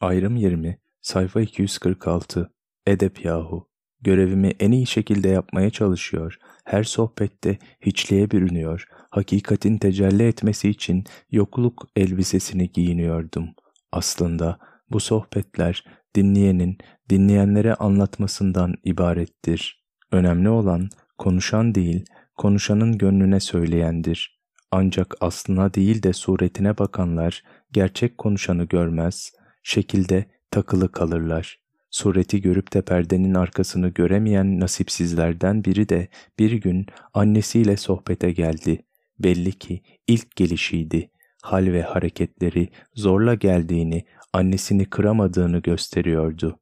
Ayrım 20, sayfa 246. Edep yahu. Görevimi en iyi şekilde yapmaya çalışıyor. Her sohbette hiçliğe bürünüyor. Hakikatin tecelli etmesi için yokluk elbisesini giyiniyordum. Aslında bu sohbetler dinleyenin dinleyenlere anlatmasından ibarettir. Önemli olan konuşan değil, konuşanın gönlüne söyleyendir. Ancak aslına değil de suretine bakanlar gerçek konuşanı görmez, şekilde takılı kalırlar. Sureti görüp de perdenin arkasını göremeyen nasipsizlerden biri de bir gün annesiyle sohbete geldi. Belli ki ilk gelişiydi. Hal ve hareketleri zorla geldiğini, annesini kıramadığını gösteriyordu.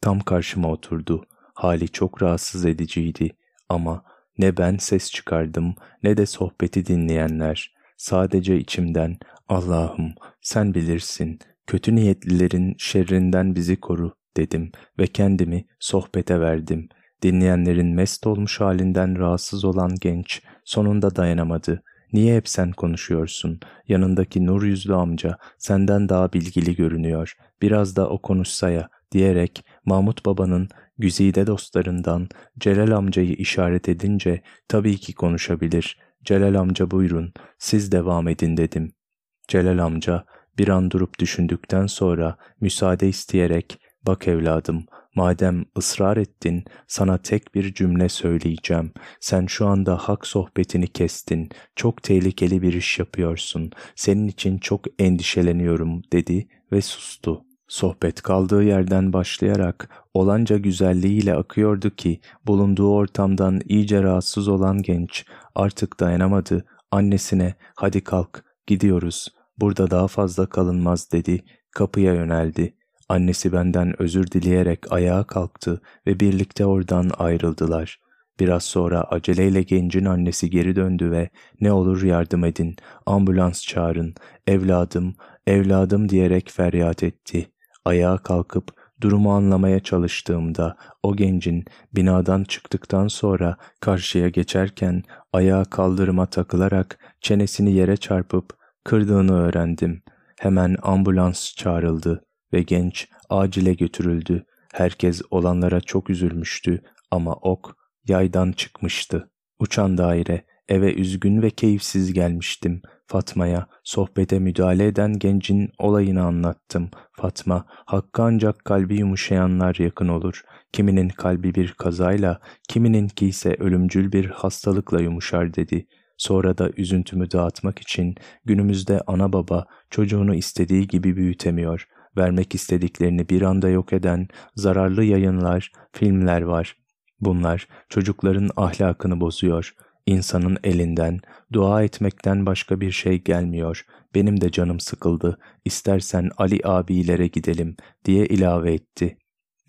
Tam karşıma oturdu. Hali çok rahatsız ediciydi ama ne ben ses çıkardım ne de sohbeti dinleyenler. Sadece içimden Allah'ım sen bilirsin kötü niyetlilerin şerrinden bizi koru dedim ve kendimi sohbete verdim. Dinleyenlerin mest olmuş halinden rahatsız olan genç sonunda dayanamadı. Niye hep sen konuşuyorsun? Yanındaki nur yüzlü amca senden daha bilgili görünüyor. Biraz da o konuşsa ya diyerek Mahmut babanın güzide dostlarından Celal amcayı işaret edince tabii ki konuşabilir. Celal amca buyurun siz devam edin dedim. Celal amca bir an durup düşündükten sonra müsaade isteyerek bak evladım madem ısrar ettin sana tek bir cümle söyleyeceğim. Sen şu anda hak sohbetini kestin. Çok tehlikeli bir iş yapıyorsun. Senin için çok endişeleniyorum dedi ve sustu. Sohbet kaldığı yerden başlayarak olanca güzelliğiyle akıyordu ki bulunduğu ortamdan iyice rahatsız olan genç artık dayanamadı. Annesine hadi kalk gidiyoruz burada daha fazla kalınmaz dedi kapıya yöneldi. Annesi benden özür dileyerek ayağa kalktı ve birlikte oradan ayrıldılar. Biraz sonra aceleyle gencin annesi geri döndü ve ne olur yardım edin, ambulans çağırın, evladım, evladım diyerek feryat etti. Ayağa kalkıp durumu anlamaya çalıştığımda o gencin binadan çıktıktan sonra karşıya geçerken ayağa kaldırıma takılarak çenesini yere çarpıp kırdığını öğrendim. Hemen ambulans çağrıldı ve genç acile götürüldü. Herkes olanlara çok üzülmüştü ama ok yaydan çıkmıştı. Uçan daire eve üzgün ve keyifsiz gelmiştim. Fatma'ya sohbete müdahale eden gencin olayını anlattım. Fatma, hakkı ancak kalbi yumuşayanlar yakın olur. Kiminin kalbi bir kazayla, kimininki ise ölümcül bir hastalıkla yumuşar dedi. Sonra da üzüntümü dağıtmak için günümüzde ana baba çocuğunu istediği gibi büyütemiyor. Vermek istediklerini bir anda yok eden zararlı yayınlar, filmler var. Bunlar çocukların ahlakını bozuyor. İnsanın elinden, dua etmekten başka bir şey gelmiyor. Benim de canım sıkıldı. İstersen Ali abilere gidelim diye ilave etti.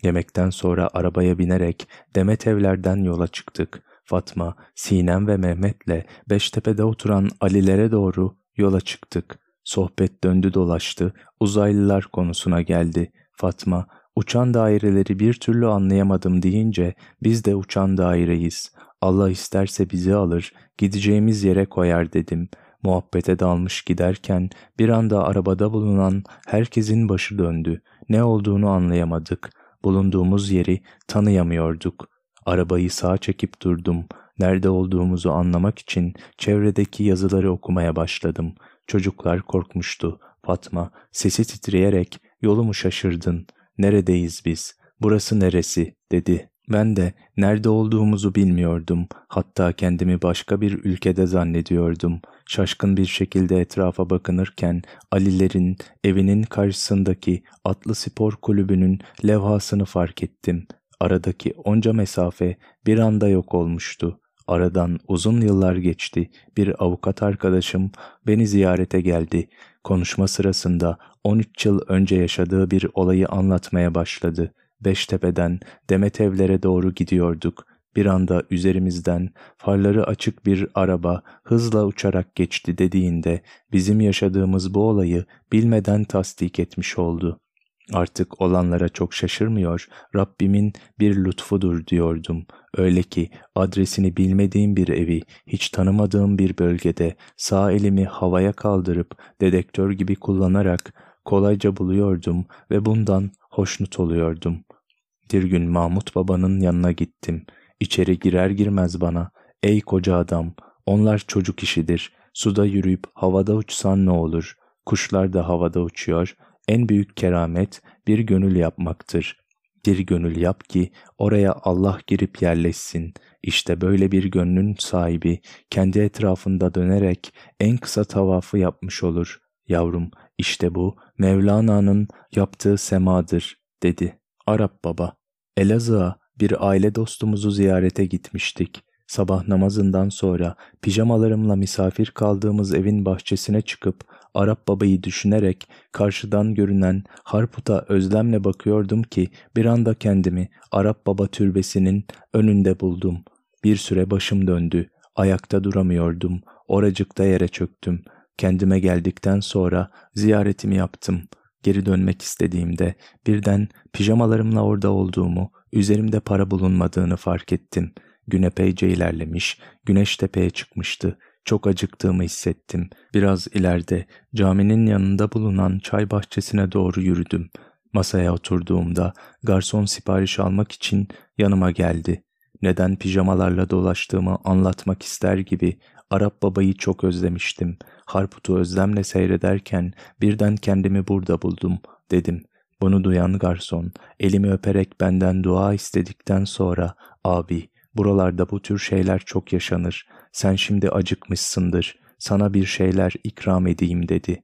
Yemekten sonra arabaya binerek Demet evlerden yola çıktık. Fatma, Sinem ve Mehmet'le Beştepe'de oturan Alilere doğru yola çıktık. Sohbet döndü dolaştı, uzaylılar konusuna geldi. Fatma, uçan daireleri bir türlü anlayamadım deyince biz de uçan daireyiz. Allah isterse bizi alır, gideceğimiz yere koyar dedim. Muhabbete dalmış giderken bir anda arabada bulunan herkesin başı döndü. Ne olduğunu anlayamadık. Bulunduğumuz yeri tanıyamıyorduk. Arabayı sağa çekip durdum. Nerede olduğumuzu anlamak için çevredeki yazıları okumaya başladım. Çocuklar korkmuştu. Fatma sesi titreyerek yolumu şaşırdın. Neredeyiz biz? Burası neresi? dedi. Ben de nerede olduğumuzu bilmiyordum. Hatta kendimi başka bir ülkede zannediyordum. Şaşkın bir şekilde etrafa bakınırken Alilerin evinin karşısındaki Atlı Spor Kulübü'nün levhasını fark ettim. Aradaki onca mesafe bir anda yok olmuştu. Aradan uzun yıllar geçti. Bir avukat arkadaşım beni ziyarete geldi. Konuşma sırasında 13 yıl önce yaşadığı bir olayı anlatmaya başladı. Beştepe'den Demet evlere doğru gidiyorduk. Bir anda üzerimizden farları açık bir araba hızla uçarak geçti dediğinde bizim yaşadığımız bu olayı bilmeden tasdik etmiş oldu. Artık olanlara çok şaşırmıyor, Rabbimin bir lütfudur diyordum. Öyle ki adresini bilmediğim bir evi, hiç tanımadığım bir bölgede sağ elimi havaya kaldırıp dedektör gibi kullanarak kolayca buluyordum ve bundan hoşnut oluyordum. Bir gün Mahmut babanın yanına gittim. İçeri girer girmez bana, ''Ey koca adam, onlar çocuk işidir. Suda yürüyüp havada uçsan ne olur? Kuşlar da havada uçuyor. En büyük keramet bir gönül yapmaktır. Bir gönül yap ki oraya Allah girip yerleşsin. İşte böyle bir gönlün sahibi kendi etrafında dönerek en kısa tavafı yapmış olur. Yavrum işte bu Mevlana'nın yaptığı semadır dedi. Arap baba. Elazığ'a bir aile dostumuzu ziyarete gitmiştik. Sabah namazından sonra pijamalarımla misafir kaldığımız evin bahçesine çıkıp Arap babayı düşünerek karşıdan görünen Harput'a özlemle bakıyordum ki bir anda kendimi Arap baba türbesinin önünde buldum. Bir süre başım döndü. Ayakta duramıyordum. Oracıkta yere çöktüm. Kendime geldikten sonra ziyaretimi yaptım. Geri dönmek istediğimde birden pijamalarımla orada olduğumu, üzerimde para bulunmadığını fark ettim. Gün epeyce ilerlemiş, güneş tepeye çıkmıştı. Çok acıktığımı hissettim. Biraz ileride caminin yanında bulunan çay bahçesine doğru yürüdüm. Masaya oturduğumda garson sipariş almak için yanıma geldi. Neden pijamalarla dolaştığımı anlatmak ister gibi Arap babayı çok özlemiştim. Harput'u özlemle seyrederken birden kendimi burada buldum dedim. Bunu duyan garson elimi öperek benden dua istedikten sonra abi buralarda bu tür şeyler çok yaşanır. Sen şimdi acıkmışsındır. Sana bir şeyler ikram edeyim dedi.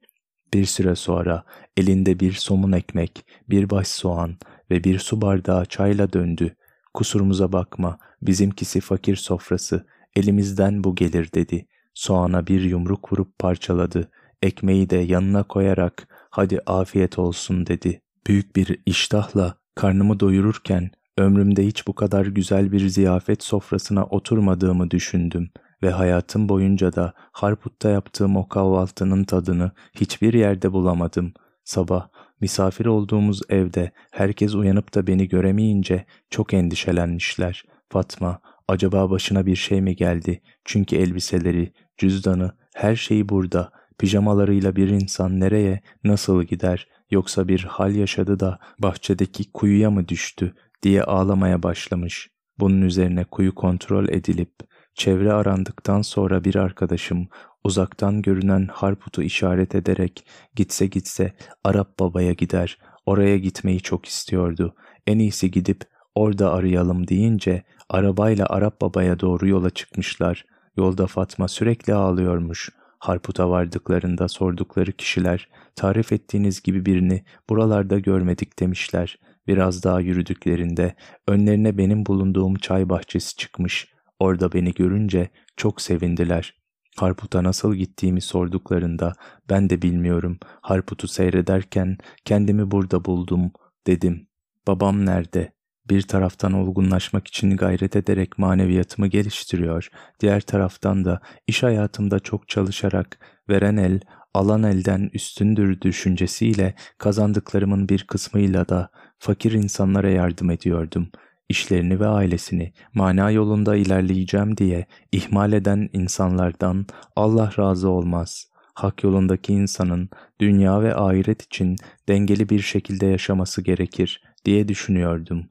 Bir süre sonra elinde bir somun ekmek, bir baş soğan ve bir su bardağı çayla döndü. Kusurumuza bakma, bizimkisi fakir sofrası, elimizden bu gelir dedi. Soğana bir yumruk vurup parçaladı. Ekmeği de yanına koyarak hadi afiyet olsun dedi. Büyük bir iştahla karnımı doyururken ömrümde hiç bu kadar güzel bir ziyafet sofrasına oturmadığımı düşündüm ve hayatım boyunca da Harput'ta yaptığım o kahvaltının tadını hiçbir yerde bulamadım. Sabah misafir olduğumuz evde herkes uyanıp da beni göremeyince çok endişelenmişler. Fatma, acaba başına bir şey mi geldi? Çünkü elbiseleri, cüzdanı, her şeyi burada. Pijamalarıyla bir insan nereye, nasıl gider? Yoksa bir hal yaşadı da bahçedeki kuyuya mı düştü diye ağlamaya başlamış. Bunun üzerine kuyu kontrol edilip çevre arandıktan sonra bir arkadaşım uzaktan görünen Harput'u işaret ederek gitse gitse Arap babaya gider, oraya gitmeyi çok istiyordu. En iyisi gidip orada arayalım deyince arabayla Arap babaya doğru yola çıkmışlar. Yolda Fatma sürekli ağlıyormuş. Harput'a vardıklarında sordukları kişiler tarif ettiğiniz gibi birini buralarda görmedik demişler. Biraz daha yürüdüklerinde önlerine benim bulunduğum çay bahçesi çıkmış. Orada beni görünce çok sevindiler. Harput'a nasıl gittiğimi sorduklarında ben de bilmiyorum. Harput'u seyrederken kendimi burada buldum dedim. Babam nerede? Bir taraftan olgunlaşmak için gayret ederek maneviyatımı geliştiriyor, diğer taraftan da iş hayatımda çok çalışarak veren el, alan elden üstündür düşüncesiyle kazandıklarımın bir kısmıyla da fakir insanlara yardım ediyordum. İşlerini ve ailesini mana yolunda ilerleyeceğim diye ihmal eden insanlardan Allah razı olmaz. Hak yolundaki insanın dünya ve ahiret için dengeli bir şekilde yaşaması gerekir diye düşünüyordum.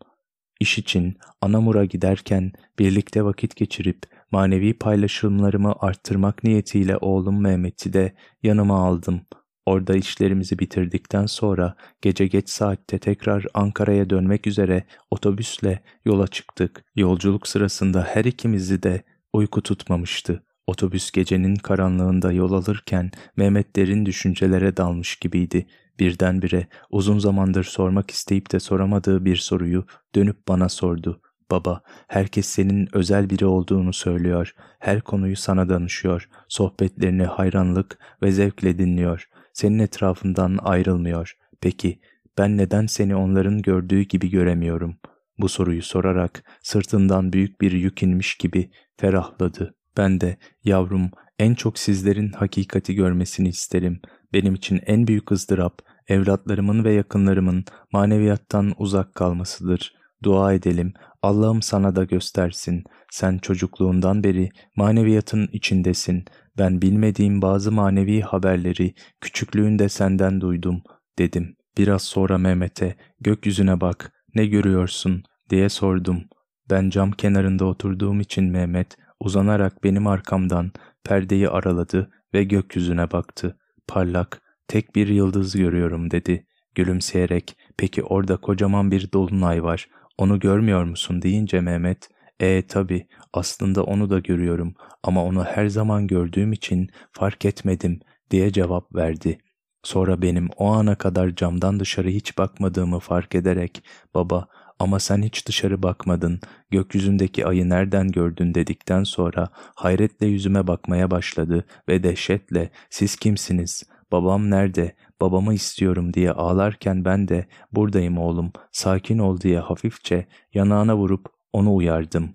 İş için Anamur'a giderken birlikte vakit geçirip manevi paylaşımlarımı arttırmak niyetiyle oğlum Mehmet'i de yanıma aldım. Orada işlerimizi bitirdikten sonra gece geç saatte tekrar Ankara'ya dönmek üzere otobüsle yola çıktık. Yolculuk sırasında her ikimizi de uyku tutmamıştı. Otobüs gecenin karanlığında yol alırken Mehmet derin düşüncelere dalmış gibiydi. Birdenbire uzun zamandır sormak isteyip de soramadığı bir soruyu dönüp bana sordu. Baba, herkes senin özel biri olduğunu söylüyor. Her konuyu sana danışıyor. Sohbetlerini hayranlık ve zevkle dinliyor. Senin etrafından ayrılmıyor. Peki, ben neden seni onların gördüğü gibi göremiyorum? Bu soruyu sorarak sırtından büyük bir yük inmiş gibi ferahladı. Ben de, yavrum, en çok sizlerin hakikati görmesini isterim. Benim için en büyük ızdırap, evlatlarımın ve yakınlarımın maneviyattan uzak kalmasıdır. Dua edelim, Allah'ım sana da göstersin. Sen çocukluğundan beri maneviyatın içindesin. Ben bilmediğim bazı manevi haberleri küçüklüğünde senden duydum. dedim. Biraz sonra Mehmet'e gökyüzüne bak ne görüyorsun diye sordum. Ben cam kenarında oturduğum için Mehmet uzanarak benim arkamdan perdeyi araladı ve gökyüzüne baktı. Parlak, tek bir yıldız görüyorum dedi. Gülümseyerek, peki orada kocaman bir dolunay var, onu görmüyor musun deyince Mehmet, e tabi aslında onu da görüyorum ama onu her zaman gördüğüm için fark etmedim diye cevap verdi. Sonra benim o ana kadar camdan dışarı hiç bakmadığımı fark ederek baba ama sen hiç dışarı bakmadın, gökyüzündeki ayı nereden gördün? dedikten sonra hayretle yüzüme bakmaya başladı ve dehşetle siz kimsiniz, babam nerede, babamı istiyorum diye ağlarken ben de buradayım oğlum, sakin ol diye hafifçe yanağına vurup onu uyardım.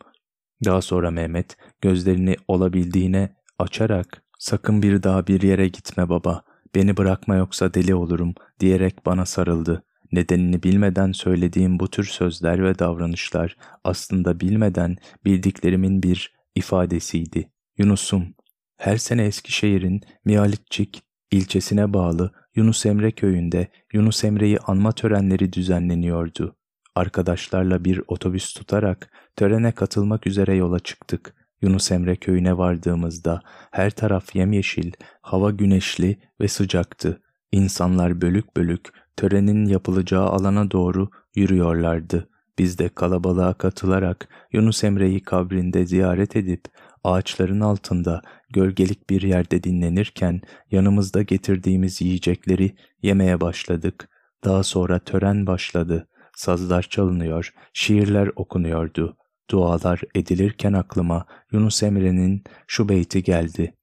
Daha sonra Mehmet gözlerini olabildiğine açarak sakın bir daha bir yere gitme baba, beni bırakma yoksa deli olurum diyerek bana sarıldı. Nedenini bilmeden söylediğim bu tür sözler ve davranışlar aslında bilmeden bildiklerimin bir ifadesiydi. Yunus'um, her sene Eskişehir'in Miyalitçik ilçesine bağlı Yunus Emre köyünde Yunus Emre'yi anma törenleri düzenleniyordu. Arkadaşlarla bir otobüs tutarak törene katılmak üzere yola çıktık. Yunus Emre köyüne vardığımızda her taraf yemyeşil, hava güneşli ve sıcaktı. İnsanlar bölük bölük törenin yapılacağı alana doğru yürüyorlardı. Biz de kalabalığa katılarak Yunus Emre'yi kabrinde ziyaret edip ağaçların altında gölgelik bir yerde dinlenirken yanımızda getirdiğimiz yiyecekleri yemeye başladık. Daha sonra tören başladı. Sazlar çalınıyor, şiirler okunuyordu. Dualar edilirken aklıma Yunus Emre'nin şu beyti geldi.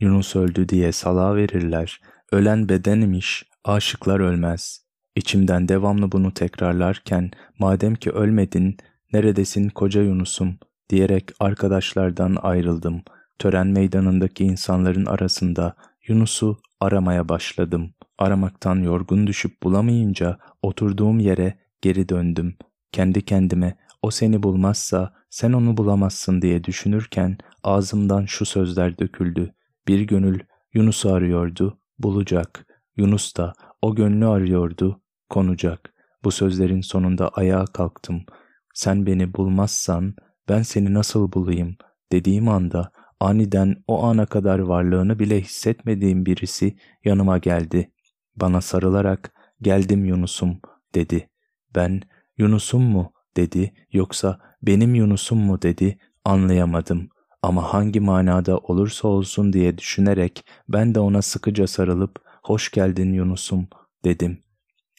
Yunus öldü diye sala verirler. Ölen bedenmiş, aşıklar ölmez. İçimden devamlı bunu tekrarlarken madem ki ölmedin, neredesin koca Yunus'um diyerek arkadaşlardan ayrıldım. Tören meydanındaki insanların arasında Yunus'u aramaya başladım. Aramaktan yorgun düşüp bulamayınca oturduğum yere geri döndüm. Kendi kendime o seni bulmazsa sen onu bulamazsın diye düşünürken ağzımdan şu sözler döküldü. Bir gönül Yunus'u arıyordu, bulacak. Yunus da o gönlü arıyordu, konacak. Bu sözlerin sonunda ayağa kalktım. Sen beni bulmazsan ben seni nasıl bulayım dediğim anda aniden o ana kadar varlığını bile hissetmediğim birisi yanıma geldi. Bana sarılarak geldim Yunus'um dedi. Ben Yunus'um mu dedi yoksa benim Yunus'um mu dedi anlayamadım. Ama hangi manada olursa olsun diye düşünerek ben de ona sıkıca sarılıp hoş geldin Yunus'um dedim.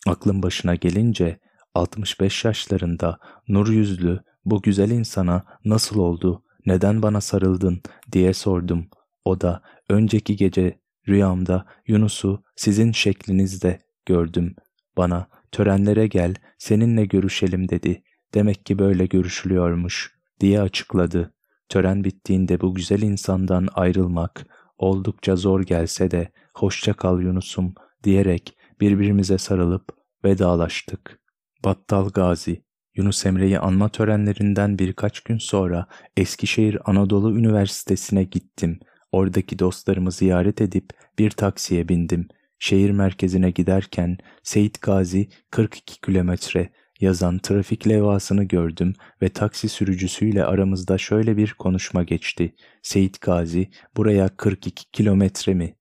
Aklım başına gelince 65 yaşlarında nur yüzlü bu güzel insana nasıl oldu, neden bana sarıldın diye sordum. O da önceki gece rüyamda Yunus'u sizin şeklinizde gördüm. Bana törenlere gel seninle görüşelim dedi. Demek ki böyle görüşülüyormuş diye açıkladı. Tören bittiğinde bu güzel insandan ayrılmak oldukça zor gelse de hoşça kal Yunus'um diyerek birbirimize sarılıp vedalaştık. Battal Gazi Yunus Emre'yi anma törenlerinden birkaç gün sonra Eskişehir Anadolu Üniversitesi'ne gittim. Oradaki dostlarımı ziyaret edip bir taksiye bindim. Şehir merkezine giderken Seyit Gazi 42 kilometre yazan trafik levhasını gördüm ve taksi sürücüsüyle aramızda şöyle bir konuşma geçti. Seyit Gazi, buraya 42 kilometre mi?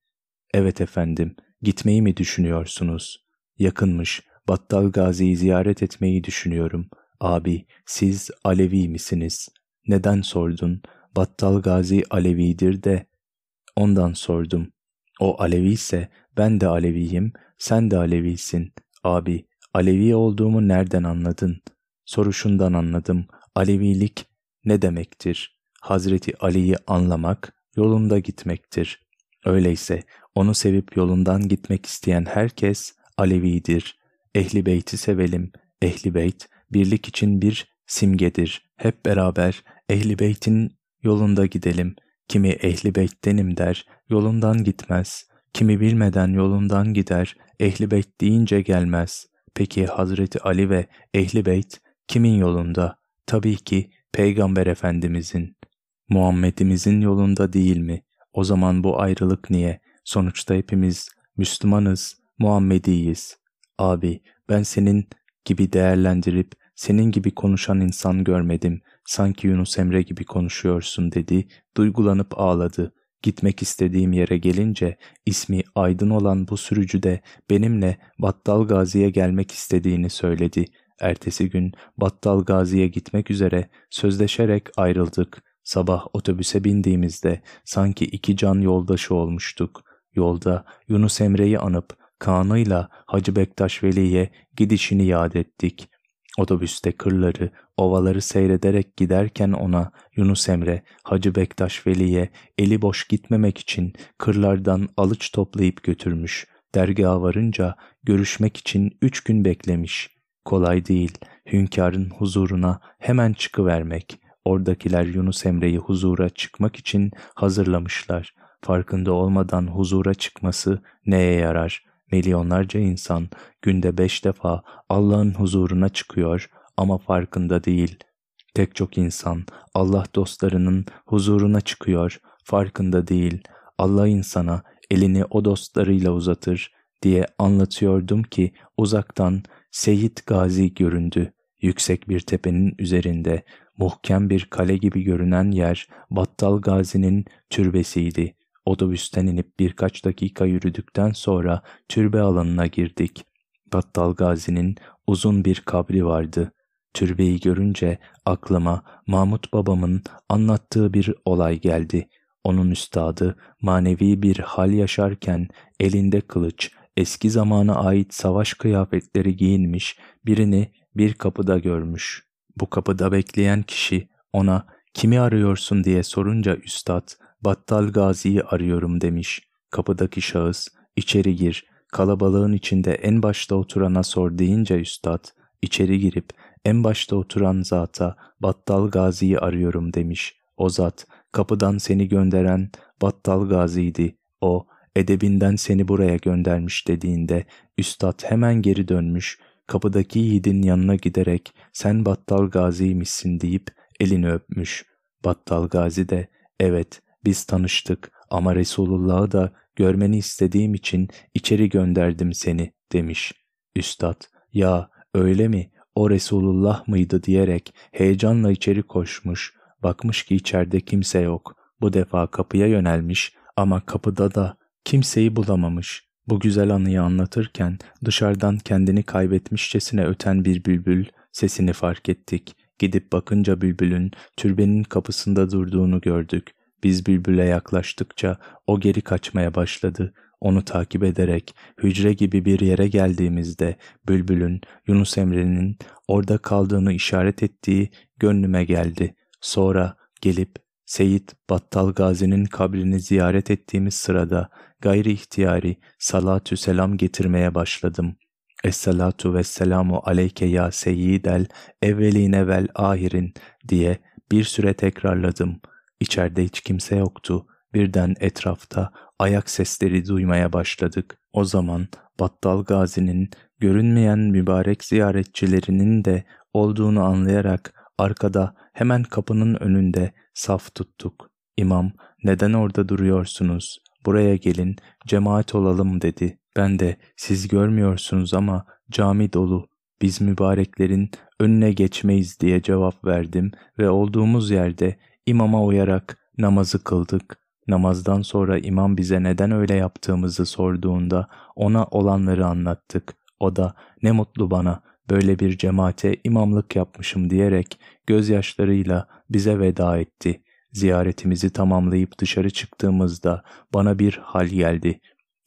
Evet efendim, gitmeyi mi düşünüyorsunuz? Yakınmış, Battal Gazi'yi ziyaret etmeyi düşünüyorum. Abi, siz Alevi misiniz? Neden sordun? Battal Gazi Alevidir de. Ondan sordum. O Alevi ise ben de Aleviyim, sen de Alevisin. Abi, Alevi olduğumu nereden anladın? Soruşundan anladım. Alevilik ne demektir? Hazreti Ali'yi anlamak, yolunda gitmektir. Öyleyse onu sevip yolundan gitmek isteyen herkes Alevidir. Ehli beyti sevelim. Ehli beyt birlik için bir simgedir. Hep beraber ehli beytin yolunda gidelim. Kimi ehli beyttenim der, yolundan gitmez. Kimi bilmeden yolundan gider, ehli beyt deyince gelmez. Peki Hazreti Ali ve Ehli Beyt kimin yolunda? Tabii ki Peygamber Efendimizin. Muhammed'imizin yolunda değil mi? O zaman bu ayrılık niye? Sonuçta hepimiz Müslümanız, Muhammediyiz. Abi ben senin gibi değerlendirip senin gibi konuşan insan görmedim. Sanki Yunus Emre gibi konuşuyorsun dedi. Duygulanıp ağladı. Gitmek istediğim yere gelince ismi Aydın olan bu sürücü de benimle Battal Gazi'ye gelmek istediğini söyledi. Ertesi gün Battal Gazi'ye gitmek üzere sözleşerek ayrıldık. Sabah otobüse bindiğimizde sanki iki can yoldaşı olmuştuk. Yolda Yunus Emre'yi anıp Kaan'ıyla Hacı Bektaş Veli'ye gidişini yad ettik. Otobüste kırları, ovaları seyrederek giderken ona Yunus Emre, Hacı Bektaş Veli'ye eli boş gitmemek için kırlardan alıç toplayıp götürmüş. Dergaha varınca görüşmek için üç gün beklemiş. Kolay değil, hünkârın huzuruna hemen çıkıvermek. Oradakiler Yunus Emre'yi huzura çıkmak için hazırlamışlar. Farkında olmadan huzura çıkması neye yarar? Milyonlarca insan günde beş defa Allah'ın huzuruna çıkıyor ama farkında değil. Tek çok insan Allah dostlarının huzuruna çıkıyor, farkında değil. Allah insana elini o dostlarıyla uzatır diye anlatıyordum ki uzaktan Seyit Gazi göründü. Yüksek bir tepenin üzerinde muhkem bir kale gibi görünen yer Battal Gazi'nin türbesiydi. Otobüsten inip birkaç dakika yürüdükten sonra türbe alanına girdik. Battal Gazi'nin uzun bir kabri vardı. Türbeyi görünce aklıma Mahmut babamın anlattığı bir olay geldi. Onun üstadı manevi bir hal yaşarken elinde kılıç, eski zamana ait savaş kıyafetleri giyinmiş birini bir kapıda görmüş. Bu kapıda bekleyen kişi ona kimi arıyorsun diye sorunca üstad Battal Gazi'yi arıyorum demiş. Kapıdaki şahıs içeri gir kalabalığın içinde en başta oturana sor deyince üstad içeri girip en başta oturan zata Battal Gazi'yi arıyorum demiş. O zat kapıdan seni gönderen Battal Gazi'ydi. O edebinden seni buraya göndermiş dediğinde üstad hemen geri dönmüş kapıdaki yiğidin yanına giderek sen Battal Gazi'ymişsin deyip elini öpmüş. Battal Gazi de evet biz tanıştık ama Resulullah'ı da görmeni istediğim için içeri gönderdim seni demiş. Üstad ya öyle mi o Resulullah mıydı diyerek heyecanla içeri koşmuş. Bakmış ki içeride kimse yok. Bu defa kapıya yönelmiş ama kapıda da kimseyi bulamamış. Bu güzel anıyı anlatırken dışarıdan kendini kaybetmişçesine öten bir bülbül sesini fark ettik. Gidip bakınca bülbülün türbenin kapısında durduğunu gördük. Biz bülbüle yaklaştıkça o geri kaçmaya başladı. Onu takip ederek hücre gibi bir yere geldiğimizde bülbülün Yunus Emre'nin orada kaldığını işaret ettiği gönlüme geldi. Sonra gelip Seyit Battal Gazi'nin kabrini ziyaret ettiğimiz sırada gayri ihtiyari salatü selam getirmeye başladım. Esselatu vesselamu aleyke ya seyyidel evveline vel ahirin diye bir süre tekrarladım. İçeride hiç kimse yoktu. Birden etrafta ayak sesleri duymaya başladık. O zaman Battal Gazi'nin görünmeyen mübarek ziyaretçilerinin de olduğunu anlayarak arkada hemen kapının önünde saf tuttuk. İmam neden orada duruyorsunuz? Buraya gelin cemaat olalım dedi. Ben de siz görmüyorsunuz ama cami dolu. Biz mübareklerin önüne geçmeyiz diye cevap verdim ve olduğumuz yerde imama uyarak namazı kıldık. Namazdan sonra imam bize neden öyle yaptığımızı sorduğunda ona olanları anlattık. O da ne mutlu bana böyle bir cemaate imamlık yapmışım diyerek gözyaşlarıyla bize veda etti. Ziyaretimizi tamamlayıp dışarı çıktığımızda bana bir hal geldi.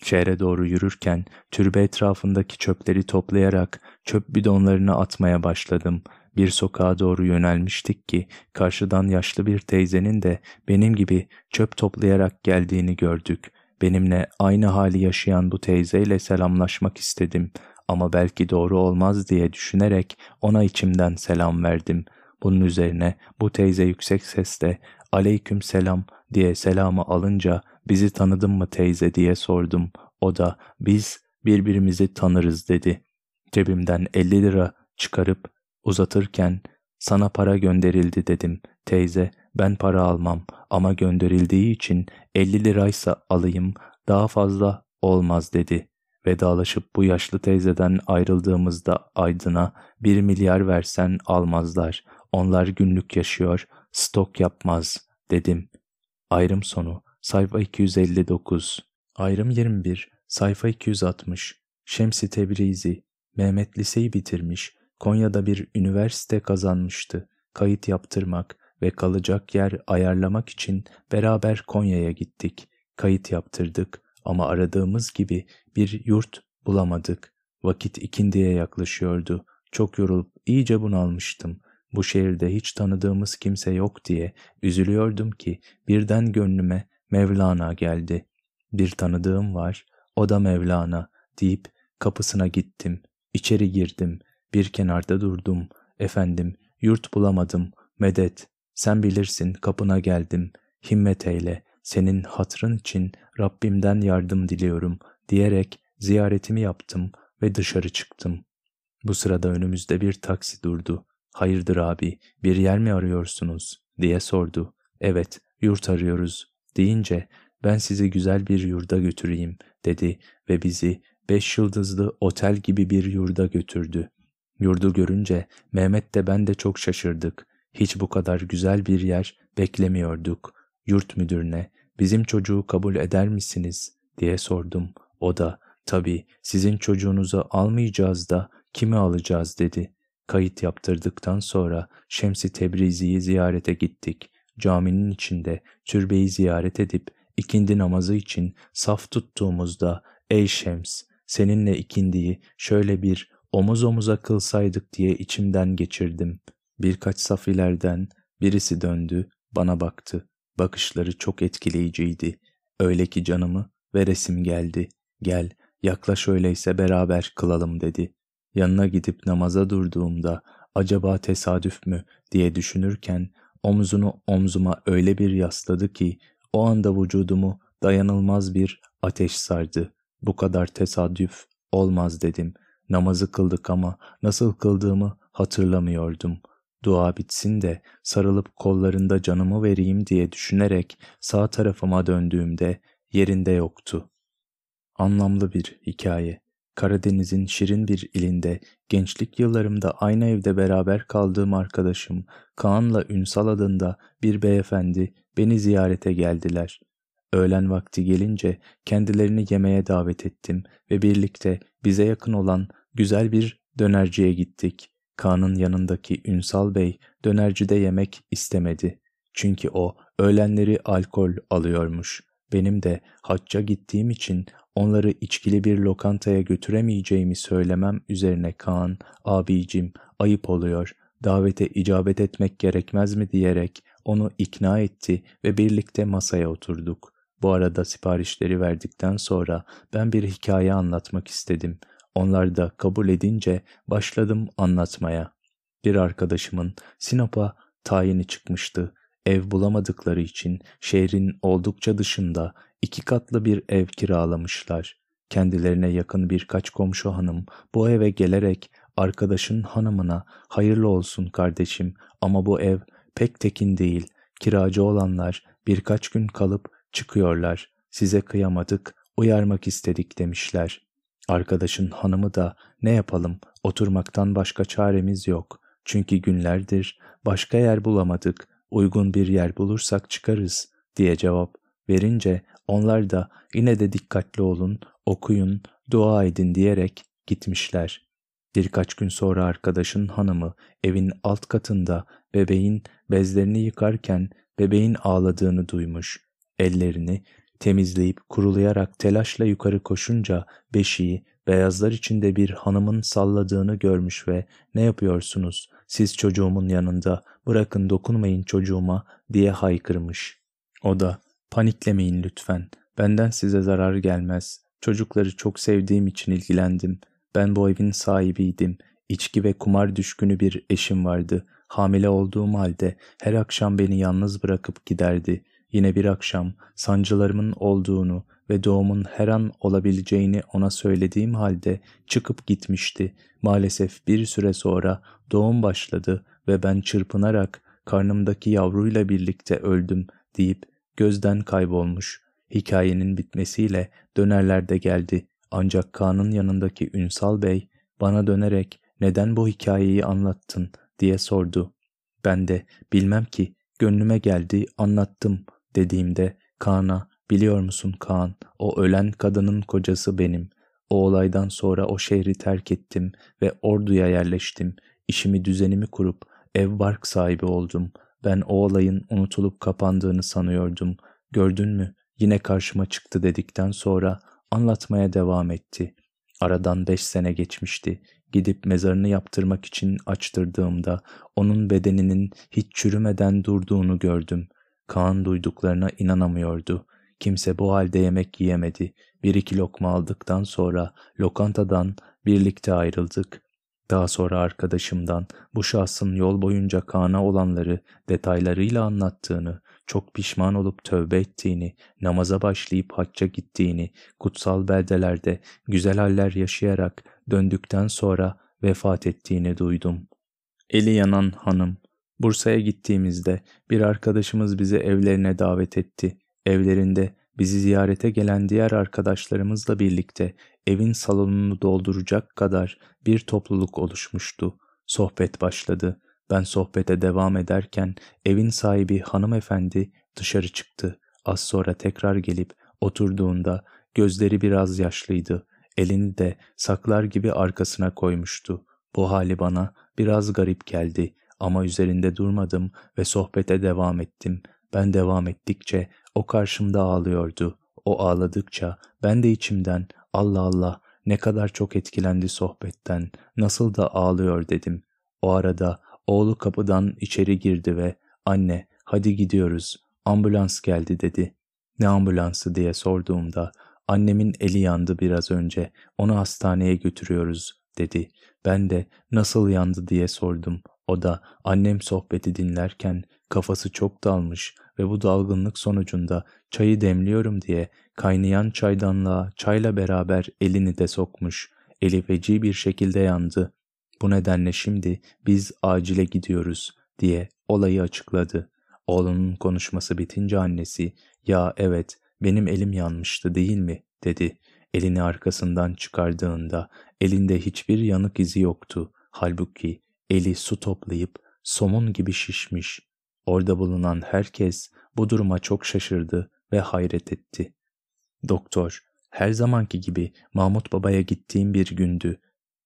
Şehre doğru yürürken türbe etrafındaki çöpleri toplayarak çöp bidonlarını atmaya başladım. Bir sokağa doğru yönelmiştik ki karşıdan yaşlı bir teyzenin de benim gibi çöp toplayarak geldiğini gördük. Benimle aynı hali yaşayan bu teyzeyle selamlaşmak istedim ama belki doğru olmaz diye düşünerek ona içimden selam verdim. Bunun üzerine bu teyze yüksek sesle aleyküm selam diye selamı alınca bizi tanıdın mı teyze diye sordum. O da biz birbirimizi tanırız dedi. Cebimden 50 lira çıkarıp uzatırken sana para gönderildi dedim. Teyze ben para almam ama gönderildiği için 50 liraysa alayım daha fazla olmaz dedi. Vedalaşıp bu yaşlı teyzeden ayrıldığımızda Aydın'a bir milyar versen almazlar. Onlar günlük yaşıyor, stok yapmaz dedim. Ayrım sonu sayfa 259 Ayrım 21 sayfa 260 Şemsi Tebrizi Mehmet liseyi bitirmiş, Konya'da bir üniversite kazanmıştı. Kayıt yaptırmak ve kalacak yer ayarlamak için beraber Konya'ya gittik. Kayıt yaptırdık ama aradığımız gibi bir yurt bulamadık. Vakit ikindiye yaklaşıyordu. Çok yorulup iyice bunalmıştım. Bu şehirde hiç tanıdığımız kimse yok diye üzülüyordum ki birden gönlüme Mevlana geldi. Bir tanıdığım var, o da Mevlana deyip kapısına gittim. İçeri girdim. Bir kenarda durdum. Efendim, yurt bulamadım. Medet, sen bilirsin kapına geldim. Himmet eyle, senin hatrın için Rabbimden yardım diliyorum diyerek ziyaretimi yaptım ve dışarı çıktım. Bu sırada önümüzde bir taksi durdu. Hayırdır abi, bir yer mi arıyorsunuz? diye sordu. Evet, yurt arıyoruz deyince ben sizi güzel bir yurda götüreyim dedi ve bizi beş yıldızlı otel gibi bir yurda götürdü. Yurdu görünce Mehmet de ben de çok şaşırdık. Hiç bu kadar güzel bir yer beklemiyorduk. Yurt müdürüne bizim çocuğu kabul eder misiniz diye sordum. O da tabii sizin çocuğunuzu almayacağız da kimi alacağız dedi. Kayıt yaptırdıktan sonra Şemsi Tebrizi'yi ziyarete gittik. Caminin içinde türbeyi ziyaret edip ikindi namazı için saf tuttuğumuzda ''Ey Şems, seninle ikindiyi şöyle bir omuz omuza kılsaydık diye içimden geçirdim. Birkaç saf ileriden birisi döndü, bana baktı. Bakışları çok etkileyiciydi. Öyle ki canımı ve resim geldi. Gel, yaklaş öyleyse beraber kılalım dedi. Yanına gidip namaza durduğumda acaba tesadüf mü diye düşünürken omzunu omzuma öyle bir yasladı ki o anda vücudumu dayanılmaz bir ateş sardı. Bu kadar tesadüf olmaz dedim. Namazı kıldık ama nasıl kıldığımı hatırlamıyordum. Dua bitsin de sarılıp kollarında canımı vereyim diye düşünerek sağ tarafıma döndüğümde yerinde yoktu. Anlamlı bir hikaye. Karadeniz'in şirin bir ilinde gençlik yıllarımda aynı evde beraber kaldığım arkadaşım Kaan'la Ünsal adında bir beyefendi beni ziyarete geldiler. Öğlen vakti gelince kendilerini yemeğe davet ettim ve birlikte bize yakın olan güzel bir dönerciye gittik. Kaan'ın yanındaki Ünsal Bey dönercide yemek istemedi. Çünkü o öğlenleri alkol alıyormuş. Benim de hacca gittiğim için onları içkili bir lokantaya götüremeyeceğimi söylemem üzerine Kaan, abicim ayıp oluyor, davete icabet etmek gerekmez mi diyerek onu ikna etti ve birlikte masaya oturduk. Bu arada siparişleri verdikten sonra ben bir hikaye anlatmak istedim. Onlar da kabul edince başladım anlatmaya. Bir arkadaşımın Sinop'a tayini çıkmıştı. Ev bulamadıkları için şehrin oldukça dışında iki katlı bir ev kiralamışlar. Kendilerine yakın birkaç komşu hanım bu eve gelerek arkadaşın hanımına hayırlı olsun kardeşim ama bu ev pek tekin değil. Kiracı olanlar birkaç gün kalıp çıkıyorlar. Size kıyamadık, uyarmak istedik demişler. Arkadaşın hanımı da ne yapalım oturmaktan başka çaremiz yok. Çünkü günlerdir başka yer bulamadık, uygun bir yer bulursak çıkarız diye cevap verince onlar da yine de dikkatli olun, okuyun, dua edin diyerek gitmişler. Birkaç gün sonra arkadaşın hanımı evin alt katında bebeğin bezlerini yıkarken bebeğin ağladığını duymuş. Ellerini temizleyip kurulayarak telaşla yukarı koşunca beşiği beyazlar içinde bir hanımın salladığını görmüş ve ne yapıyorsunuz? Siz çocuğumun yanında bırakın dokunmayın çocuğuma diye haykırmış. O da paniklemeyin lütfen. Benden size zarar gelmez. Çocukları çok sevdiğim için ilgilendim. Ben bu evin sahibiydim. İçki ve kumar düşkünü bir eşim vardı. Hamile olduğum halde her akşam beni yalnız bırakıp giderdi Yine bir akşam sancılarımın olduğunu ve doğumun her an olabileceğini ona söylediğim halde çıkıp gitmişti. Maalesef bir süre sonra doğum başladı ve ben çırpınarak karnımdaki yavruyla birlikte öldüm deyip gözden kaybolmuş. Hikayenin bitmesiyle dönerler de geldi. Ancak Kaan'ın yanındaki Ünsal Bey bana dönerek neden bu hikayeyi anlattın diye sordu. Ben de bilmem ki gönlüme geldi anlattım dediğimde Kaan'a biliyor musun Kaan o ölen kadının kocası benim. O olaydan sonra o şehri terk ettim ve orduya yerleştim. İşimi düzenimi kurup ev bark sahibi oldum. Ben o olayın unutulup kapandığını sanıyordum. Gördün mü yine karşıma çıktı dedikten sonra anlatmaya devam etti. Aradan beş sene geçmişti. Gidip mezarını yaptırmak için açtırdığımda onun bedeninin hiç çürümeden durduğunu gördüm. Kaan duyduklarına inanamıyordu. Kimse bu halde yemek yiyemedi. Bir iki lokma aldıktan sonra lokantadan birlikte ayrıldık. Daha sonra arkadaşımdan bu şahsın yol boyunca Kaan'a olanları detaylarıyla anlattığını, çok pişman olup tövbe ettiğini, namaza başlayıp hacca gittiğini, kutsal beldelerde güzel haller yaşayarak döndükten sonra vefat ettiğini duydum. Eli yanan hanım, Bursa'ya gittiğimizde bir arkadaşımız bizi evlerine davet etti. Evlerinde bizi ziyarete gelen diğer arkadaşlarımızla birlikte evin salonunu dolduracak kadar bir topluluk oluşmuştu. Sohbet başladı. Ben sohbete devam ederken evin sahibi hanımefendi dışarı çıktı. Az sonra tekrar gelip oturduğunda gözleri biraz yaşlıydı. Elini de saklar gibi arkasına koymuştu. Bu hali bana biraz garip geldi ama üzerinde durmadım ve sohbete devam ettim. Ben devam ettikçe o karşımda ağlıyordu. O ağladıkça ben de içimden Allah Allah ne kadar çok etkilendi sohbetten, nasıl da ağlıyor dedim. O arada oğlu kapıdan içeri girdi ve anne hadi gidiyoruz ambulans geldi dedi. Ne ambulansı diye sorduğumda annemin eli yandı biraz önce onu hastaneye götürüyoruz dedi. Ben de nasıl yandı diye sordum. O da annem sohbeti dinlerken kafası çok dalmış ve bu dalgınlık sonucunda çayı demliyorum diye kaynayan çaydanlığa çayla beraber elini de sokmuş. Eli feci bir şekilde yandı. Bu nedenle şimdi biz acile gidiyoruz diye olayı açıkladı. Oğlunun konuşması bitince annesi ya evet benim elim yanmıştı değil mi dedi. Elini arkasından çıkardığında elinde hiçbir yanık izi yoktu. Halbuki eli su toplayıp somun gibi şişmiş. Orada bulunan herkes bu duruma çok şaşırdı ve hayret etti. Doktor, her zamanki gibi Mahmut Baba'ya gittiğim bir gündü.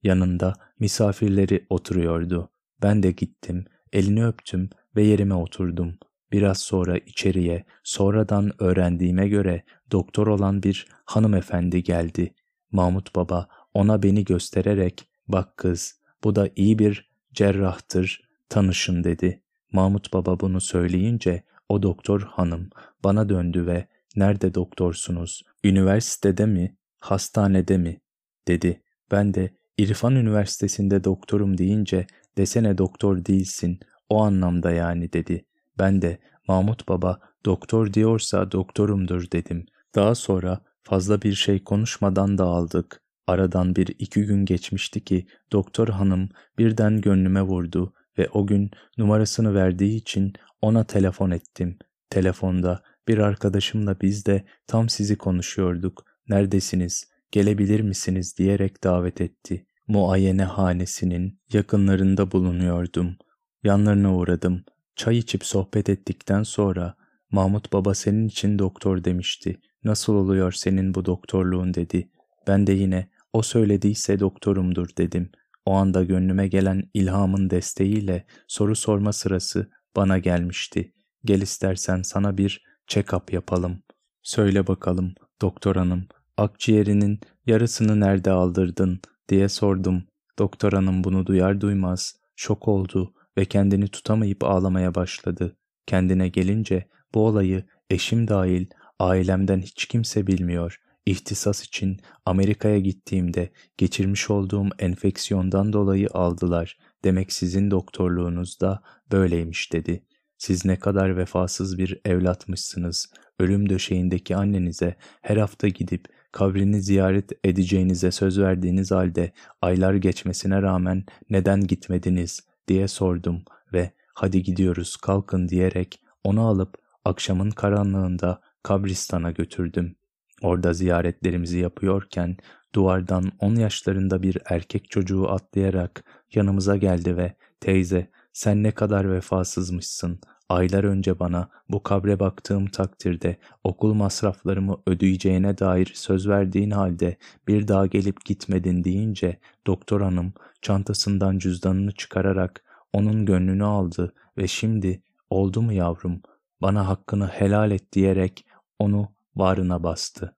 Yanında misafirleri oturuyordu. Ben de gittim, elini öptüm ve yerime oturdum. Biraz sonra içeriye, sonradan öğrendiğime göre doktor olan bir hanımefendi geldi. Mahmut Baba ona beni göstererek, bak kız, bu da iyi bir cerrahtır, tanışın dedi. Mahmut Baba bunu söyleyince o doktor hanım bana döndü ve nerede doktorsunuz, üniversitede mi, hastanede mi dedi. Ben de İrfan Üniversitesi'nde doktorum deyince desene doktor değilsin o anlamda yani dedi. Ben de Mahmut Baba doktor diyorsa doktorumdur dedim. Daha sonra fazla bir şey konuşmadan dağıldık. Aradan bir iki gün geçmişti ki doktor hanım birden gönlüme vurdu ve o gün numarasını verdiği için ona telefon ettim. Telefonda bir arkadaşımla biz de tam sizi konuşuyorduk. Neredesiniz? Gelebilir misiniz diyerek davet etti. Muayene hanesinin yakınlarında bulunuyordum. Yanlarına uğradım. Çay içip sohbet ettikten sonra Mahmut Baba senin için doktor demişti. Nasıl oluyor senin bu doktorluğun dedi. Ben de yine o söylediyse doktorumdur dedim. O anda gönlüme gelen ilhamın desteğiyle soru sorma sırası bana gelmişti. Gel istersen sana bir check-up yapalım. Söyle bakalım doktor hanım, akciğerinin yarısını nerede aldırdın diye sordum. Doktor hanım bunu duyar duymaz şok oldu ve kendini tutamayıp ağlamaya başladı. Kendine gelince bu olayı eşim dahil ailemden hiç kimse bilmiyor. İhtisas için Amerika'ya gittiğimde geçirmiş olduğum enfeksiyondan dolayı aldılar. Demek sizin doktorluğunuz da böyleymiş dedi. Siz ne kadar vefasız bir evlatmışsınız. Ölüm döşeğindeki annenize her hafta gidip kabrini ziyaret edeceğinize söz verdiğiniz halde aylar geçmesine rağmen neden gitmediniz diye sordum ve hadi gidiyoruz kalkın diyerek onu alıp akşamın karanlığında kabristana götürdüm. Orada ziyaretlerimizi yapıyorken duvardan on yaşlarında bir erkek çocuğu atlayarak yanımıza geldi ve ''Teyze sen ne kadar vefasızmışsın. Aylar önce bana bu kabre baktığım takdirde okul masraflarımı ödeyeceğine dair söz verdiğin halde bir daha gelip gitmedin deyince doktor hanım çantasından cüzdanını çıkararak onun gönlünü aldı ve şimdi oldu mu yavrum bana hakkını helal et diyerek onu varına bastı.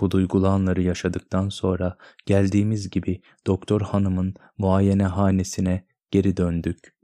Bu duygulu anları yaşadıktan sonra geldiğimiz gibi doktor hanımın muayenehanesine geri döndük.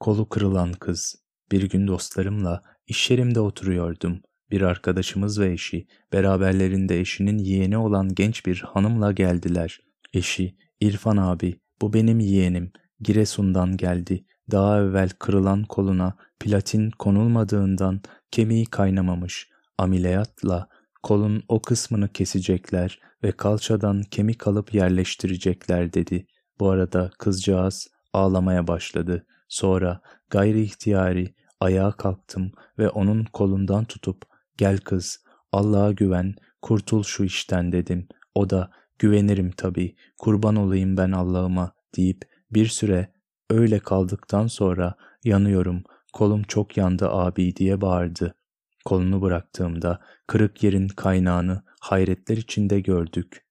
Kolu kırılan kız. Bir gün dostlarımla iş yerimde oturuyordum. Bir arkadaşımız ve eşi, beraberlerinde eşinin yeğeni olan genç bir hanımla geldiler. Eşi, İrfan abi, bu benim yeğenim. Giresun'dan geldi. Daha evvel kırılan koluna platin konulmadığından kemiği kaynamamış. Ameliyatla kolun o kısmını kesecekler ve kalçadan kemik alıp yerleştirecekler dedi. Bu arada kızcağız ağlamaya başladı. Sonra gayri ihtiyari ayağa kalktım ve onun kolundan tutup gel kız Allah'a güven kurtul şu işten dedim. O da güvenirim tabii kurban olayım ben Allah'ıma deyip bir süre öyle kaldıktan sonra yanıyorum kolum çok yandı abi diye bağırdı. Kolunu bıraktığımda kırık yerin kaynağını hayretler içinde gördük.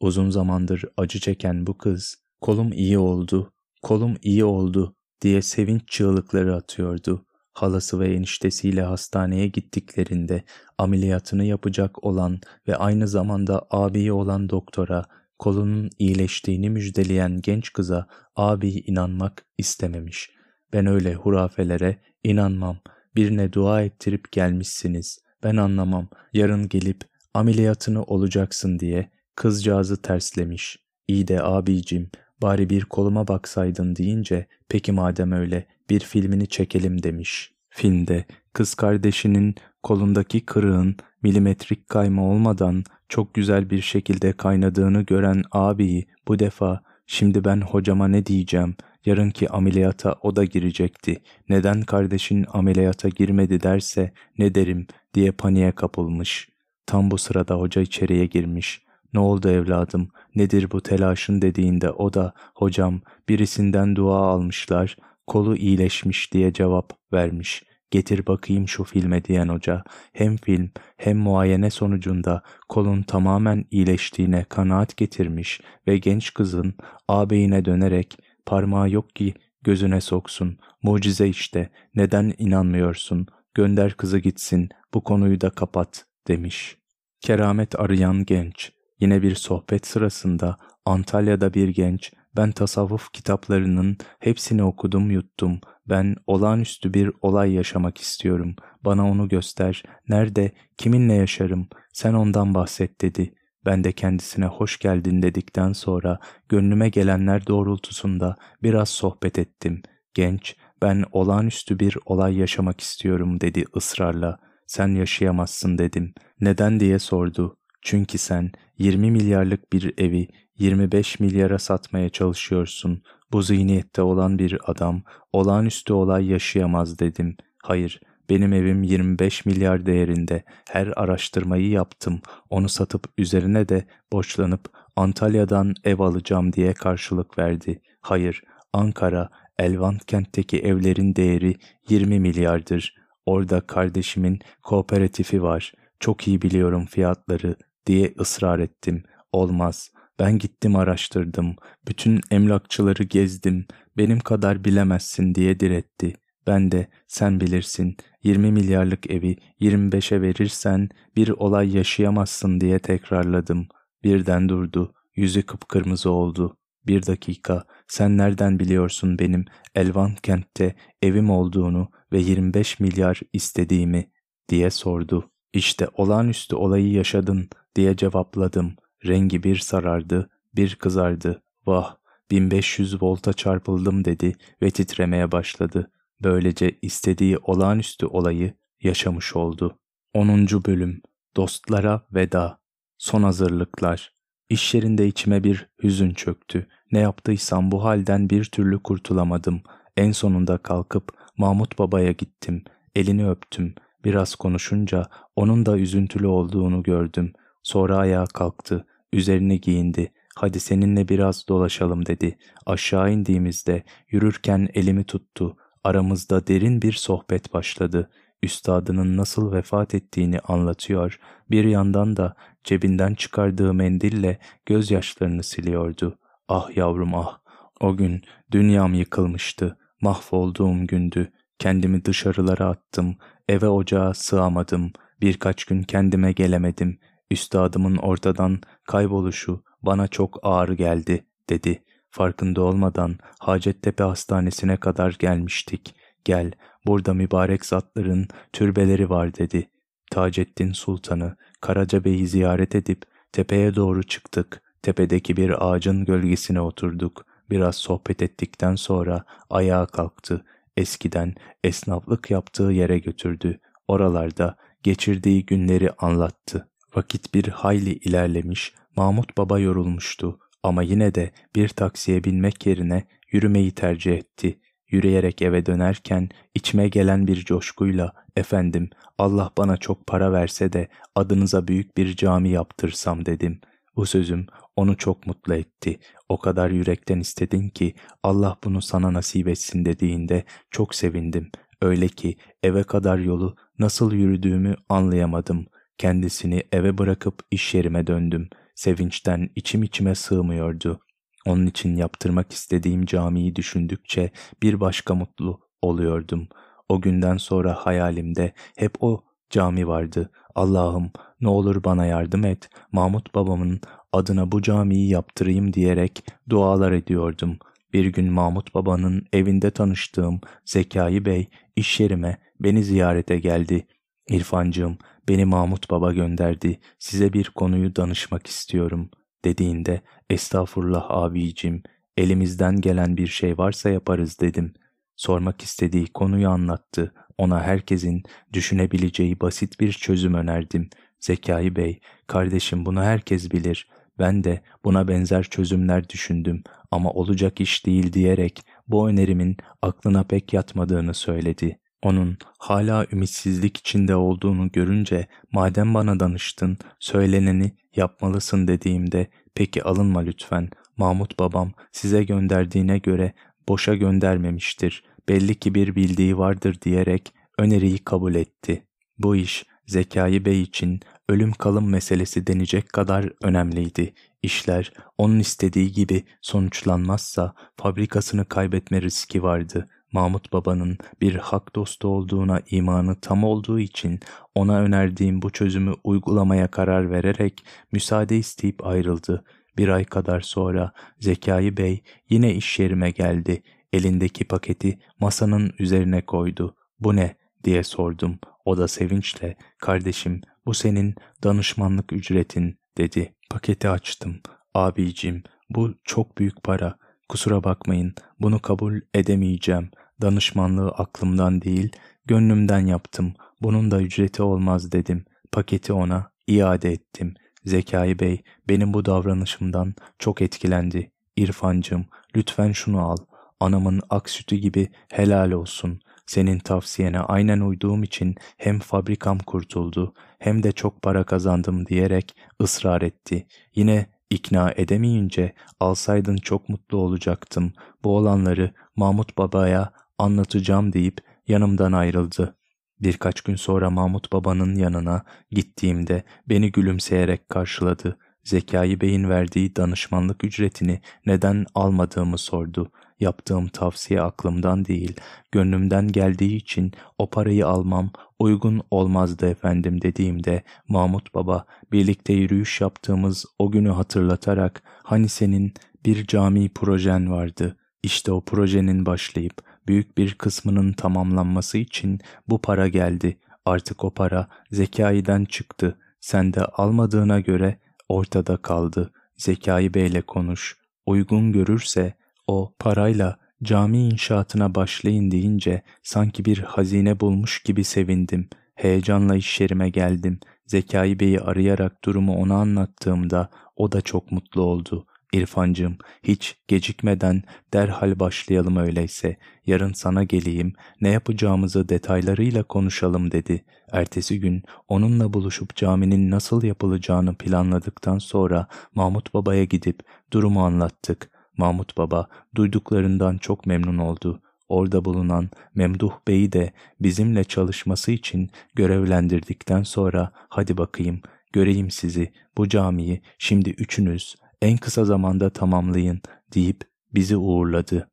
Uzun zamandır acı çeken bu kız, kolum iyi oldu, kolum iyi oldu diye sevinç çığlıkları atıyordu. Halası ve eniştesiyle hastaneye gittiklerinde ameliyatını yapacak olan ve aynı zamanda abiyi olan doktora kolunun iyileştiğini müjdeleyen genç kıza abi inanmak istememiş. Ben öyle hurafelere inanmam. Birine dua ettirip gelmişsiniz. Ben anlamam. Yarın gelip ameliyatını olacaksın diye kızcağızı terslemiş. İyi de abicim bari bir koluma baksaydın deyince peki madem öyle bir filmini çekelim demiş. Filmde kız kardeşinin kolundaki kırığın milimetrik kayma olmadan çok güzel bir şekilde kaynadığını gören abiyi bu defa şimdi ben hocama ne diyeceğim yarınki ameliyata o da girecekti. Neden kardeşin ameliyata girmedi derse ne derim diye paniğe kapılmış. Tam bu sırada hoca içeriye girmiş. Ne oldu evladım, nedir bu telaşın dediğinde o da hocam birisinden dua almışlar, kolu iyileşmiş diye cevap vermiş. Getir bakayım şu filme diyen hoca hem film hem muayene sonucunda kolun tamamen iyileştiğine kanaat getirmiş ve genç kızın ağabeyine dönerek parmağı yok ki gözüne soksun. Mucize işte neden inanmıyorsun gönder kızı gitsin bu konuyu da kapat demiş. Keramet arayan genç Yine bir sohbet sırasında Antalya'da bir genç, ben tasavvuf kitaplarının hepsini okudum yuttum. Ben olağanüstü bir olay yaşamak istiyorum. Bana onu göster. Nerede, kiminle yaşarım? Sen ondan bahset dedi. Ben de kendisine hoş geldin dedikten sonra gönlüme gelenler doğrultusunda biraz sohbet ettim. Genç, ben olağanüstü bir olay yaşamak istiyorum dedi ısrarla. Sen yaşayamazsın dedim. Neden diye sordu. Çünkü sen 20 milyarlık bir evi 25 milyara satmaya çalışıyorsun. Bu zihniyette olan bir adam olağanüstü olay yaşayamaz dedim. Hayır, benim evim 25 milyar değerinde. Her araştırmayı yaptım. Onu satıp üzerine de borçlanıp Antalya'dan ev alacağım diye karşılık verdi. Hayır, Ankara, Elvan kentteki evlerin değeri 20 milyardır. Orada kardeşimin kooperatifi var. Çok iyi biliyorum fiyatları diye ısrar ettim. Olmaz. Ben gittim araştırdım. Bütün emlakçıları gezdim. Benim kadar bilemezsin diye diretti. Ben de sen bilirsin 20 milyarlık evi 25'e verirsen bir olay yaşayamazsın diye tekrarladım. Birden durdu. Yüzü kıpkırmızı oldu. Bir dakika sen nereden biliyorsun benim Elvan kentte evim olduğunu ve 25 milyar istediğimi diye sordu. İşte olağanüstü olayı yaşadın diye cevapladım. Rengi bir sarardı, bir kızardı. Vah, 1500 volta çarpıldım dedi ve titremeye başladı. Böylece istediği olağanüstü olayı yaşamış oldu. 10. Bölüm Dostlara Veda Son hazırlıklar İş yerinde içime bir hüzün çöktü. Ne yaptıysam bu halden bir türlü kurtulamadım. En sonunda kalkıp Mahmut Baba'ya gittim. Elini öptüm. Biraz konuşunca onun da üzüntülü olduğunu gördüm. Sonra ayağa kalktı, üzerini giyindi. hadi seninle biraz dolaşalım dedi. Aşağı indiğimizde yürürken elimi tuttu. Aramızda derin bir sohbet başladı. Üstadının nasıl vefat ettiğini anlatıyor, bir yandan da cebinden çıkardığı mendille gözyaşlarını siliyordu. Ah yavrum ah, o gün dünyam yıkılmıştı, mahvolduğum gündü, kendimi dışarılara attım, eve ocağa sığamadım, birkaç gün kendime gelemedim, üstadımın ortadan kayboluşu bana çok ağır geldi, dedi. Farkında olmadan Hacettepe Hastanesi'ne kadar gelmiştik. Gel, burada mübarek zatların türbeleri var dedi. Taceddin Sultan'ı, Karaca Bey'i ziyaret edip tepeye doğru çıktık. Tepedeki bir ağacın gölgesine oturduk. Biraz sohbet ettikten sonra ayağa kalktı. Eskiden esnaflık yaptığı yere götürdü. Oralarda geçirdiği günleri anlattı. Vakit bir hayli ilerlemiş, Mahmut Baba yorulmuştu ama yine de bir taksiye binmek yerine yürümeyi tercih etti. Yürüyerek eve dönerken içime gelen bir coşkuyla efendim Allah bana çok para verse de adınıza büyük bir cami yaptırsam dedim. Bu sözüm onu çok mutlu etti. O kadar yürekten istedin ki Allah bunu sana nasip etsin dediğinde çok sevindim. Öyle ki eve kadar yolu nasıl yürüdüğümü anlayamadım. Kendisini eve bırakıp iş yerime döndüm. Sevinçten içim içime sığmıyordu. Onun için yaptırmak istediğim camiyi düşündükçe bir başka mutlu oluyordum. O günden sonra hayalimde hep o cami vardı. Allah'ım ne olur bana yardım et. Mahmut babamın adına bu camiyi yaptırayım diyerek dualar ediyordum. Bir gün Mahmut babanın evinde tanıştığım Zekai Bey iş yerime beni ziyarete geldi. İrfancığım beni Mahmut baba gönderdi. Size bir konuyu danışmak istiyorum dediğinde estağfurullah abicim elimizden gelen bir şey varsa yaparız dedim. Sormak istediği konuyu anlattı. Ona herkesin düşünebileceği basit bir çözüm önerdim. Zekai Bey, kardeşim bunu herkes bilir. Ben de buna benzer çözümler düşündüm ama olacak iş değil diyerek bu önerimin aklına pek yatmadığını söyledi. Onun hala ümitsizlik içinde olduğunu görünce madem bana danıştın, söyleneni yapmalısın dediğimde peki alınma lütfen. Mahmut babam size gönderdiğine göre boşa göndermemiştir. Belli ki bir bildiği vardır diyerek öneriyi kabul etti. Bu iş Zekai Bey için ölüm kalım meselesi denecek kadar önemliydi. İşler onun istediği gibi sonuçlanmazsa fabrikasını kaybetme riski vardı. Mahmut Baba'nın bir hak dostu olduğuna imanı tam olduğu için ona önerdiğim bu çözümü uygulamaya karar vererek müsaade isteyip ayrıldı. Bir ay kadar sonra Zekai Bey yine iş yerime geldi. Elindeki paketi masanın üzerine koydu. Bu ne? diye sordum. O da sevinçle kardeşim bu senin danışmanlık ücretin dedi. Paketi açtım. Abicim bu çok büyük para. Kusura bakmayın bunu kabul edemeyeceğim. Danışmanlığı aklımdan değil gönlümden yaptım. Bunun da ücreti olmaz dedim. Paketi ona iade ettim. Zekai Bey benim bu davranışımdan çok etkilendi. İrfancım lütfen şunu al. Anamın ak sütü gibi helal olsun. Senin tavsiyene aynen uyduğum için hem fabrikam kurtuldu hem de çok para kazandım diyerek ısrar etti. Yine ikna edemeyince alsaydın çok mutlu olacaktım. Bu olanları Mahmut Baba'ya anlatacağım deyip yanımdan ayrıldı. Birkaç gün sonra Mahmut Baba'nın yanına gittiğimde beni gülümseyerek karşıladı. Zekai Bey'in verdiği danışmanlık ücretini neden almadığımı sordu. Yaptığım tavsiye aklımdan değil, gönlümden geldiği için o parayı almam uygun olmazdı efendim dediğimde Mahmut Baba birlikte yürüyüş yaptığımız o günü hatırlatarak hani senin bir cami projen vardı. İşte o projenin başlayıp büyük bir kısmının tamamlanması için bu para geldi. Artık o para Zekai'den çıktı. Sen de almadığına göre ortada kaldı. Zekai Bey'le konuş. Uygun görürse o parayla cami inşaatına başlayın deyince sanki bir hazine bulmuş gibi sevindim. Heyecanla iş yerime geldim. Zekai Bey'i arayarak durumu ona anlattığımda o da çok mutlu oldu. İrfancığım, hiç gecikmeden derhal başlayalım öyleyse. Yarın sana geleyim, ne yapacağımızı detaylarıyla konuşalım dedi. Ertesi gün onunla buluşup caminin nasıl yapılacağını planladıktan sonra Mahmut Baba'ya gidip durumu anlattık. Mahmut Baba duyduklarından çok memnun oldu. Orada bulunan Memduh Bey'i de bizimle çalışması için görevlendirdikten sonra hadi bakayım göreyim sizi bu camiyi şimdi üçünüz en kısa zamanda tamamlayın deyip bizi uğurladı.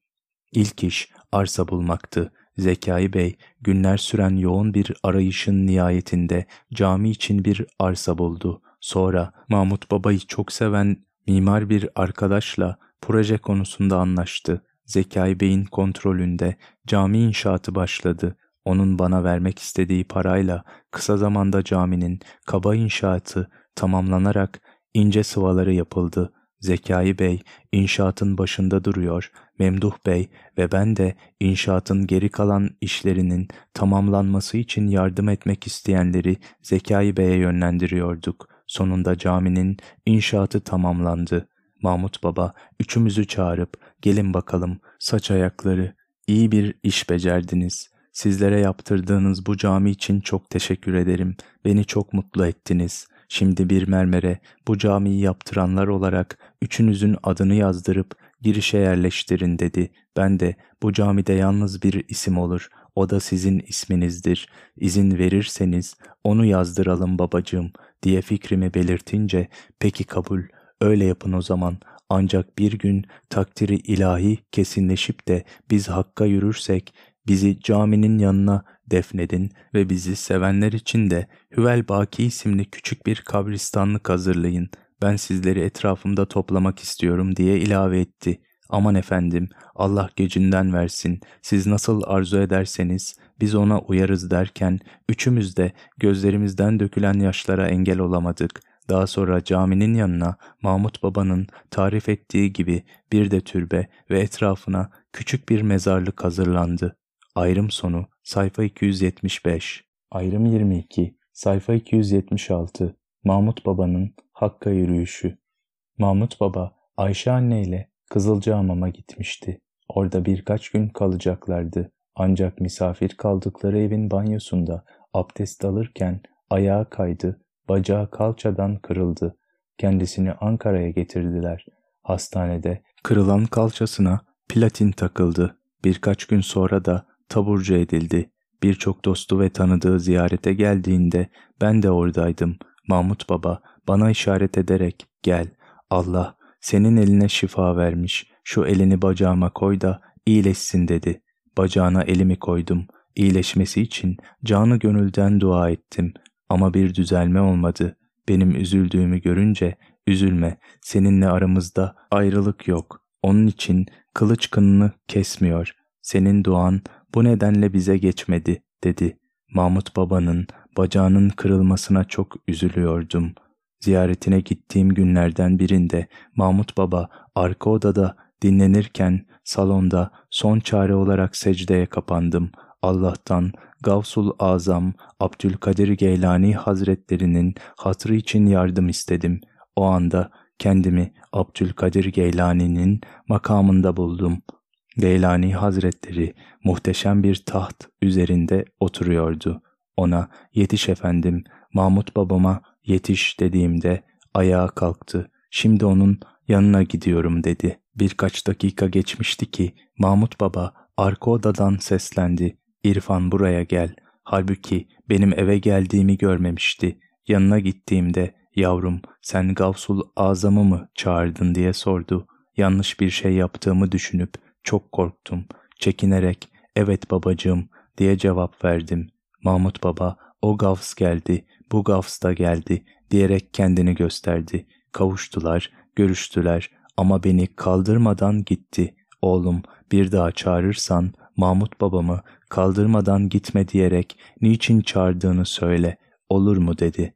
İlk iş arsa bulmaktı. Zekai Bey günler süren yoğun bir arayışın nihayetinde cami için bir arsa buldu. Sonra Mahmut Baba'yı çok seven mimar bir arkadaşla proje konusunda anlaştı. Zekai Bey'in kontrolünde cami inşaatı başladı. Onun bana vermek istediği parayla kısa zamanda caminin kaba inşaatı tamamlanarak ince sıvaları yapıldı. Zekai Bey inşaatın başında duruyor, Memduh Bey ve ben de inşaatın geri kalan işlerinin tamamlanması için yardım etmek isteyenleri Zekai Bey'e yönlendiriyorduk. Sonunda caminin inşaatı tamamlandı. Mahmut Baba üçümüzü çağırıp gelin bakalım saç ayakları iyi bir iş becerdiniz. Sizlere yaptırdığınız bu cami için çok teşekkür ederim. Beni çok mutlu ettiniz. Şimdi bir mermere bu camiyi yaptıranlar olarak üçünüzün adını yazdırıp girişe yerleştirin dedi. Ben de bu camide yalnız bir isim olur. O da sizin isminizdir. İzin verirseniz onu yazdıralım babacığım diye fikrimi belirtince peki kabul öyle yapın o zaman ancak bir gün takdiri ilahi kesinleşip de biz hakka yürürsek bizi caminin yanına defnedin ve bizi sevenler için de Hüvel Baki isimli küçük bir kabristanlık hazırlayın. Ben sizleri etrafımda toplamak istiyorum diye ilave etti. Aman efendim, Allah gecinden versin, siz nasıl arzu ederseniz biz ona uyarız derken üçümüz de gözlerimizden dökülen yaşlara engel olamadık. Daha sonra caminin yanına Mahmut Baba'nın tarif ettiği gibi bir de türbe ve etrafına küçük bir mezarlık hazırlandı. Ayrım sonu sayfa 275 Ayrım 22 sayfa 276 Mahmut Baba'nın Hakka yürüyüşü Mahmut Baba Ayşe anne ile Kızılcahamam'a gitmişti. Orada birkaç gün kalacaklardı. Ancak misafir kaldıkları evin banyosunda abdest alırken ayağa kaydı, bacağı kalçadan kırıldı. Kendisini Ankara'ya getirdiler. Hastanede kırılan kalçasına platin takıldı. Birkaç gün sonra da taburcu edildi. Birçok dostu ve tanıdığı ziyarete geldiğinde ben de oradaydım. Mahmut Baba bana işaret ederek gel Allah senin eline şifa vermiş şu elini bacağıma koy da iyileşsin dedi. Bacağına elimi koydum. İyileşmesi için canı gönülden dua ettim ama bir düzelme olmadı. Benim üzüldüğümü görünce üzülme seninle aramızda ayrılık yok. Onun için kılıç kınını kesmiyor. Senin duan bu nedenle bize geçmedi dedi. Mahmut babanın bacağının kırılmasına çok üzülüyordum. Ziyaretine gittiğim günlerden birinde Mahmut baba arka odada dinlenirken salonda son çare olarak secdeye kapandım. Allah'tan Gavsul Azam Abdülkadir Geylani Hazretlerinin hatırı için yardım istedim. O anda kendimi Abdülkadir Geylani'nin makamında buldum. Geylani Hazretleri muhteşem bir taht üzerinde oturuyordu. Ona yetiş efendim, Mahmut babama yetiş dediğimde ayağa kalktı. Şimdi onun yanına gidiyorum dedi. Birkaç dakika geçmişti ki Mahmut baba arka odadan seslendi. İrfan buraya gel. Halbuki benim eve geldiğimi görmemişti. Yanına gittiğimde yavrum sen Gavsul Azam'ı mı çağırdın diye sordu. Yanlış bir şey yaptığımı düşünüp çok korktum. Çekinerek evet babacığım diye cevap verdim. Mahmut baba o Gavs geldi, bu Gavs da geldi diyerek kendini gösterdi. Kavuştular, görüştüler ama beni kaldırmadan gitti. Oğlum bir daha çağırırsan Mahmut babamı kaldırmadan gitme diyerek niçin çağırdığını söyle, olur mu dedi.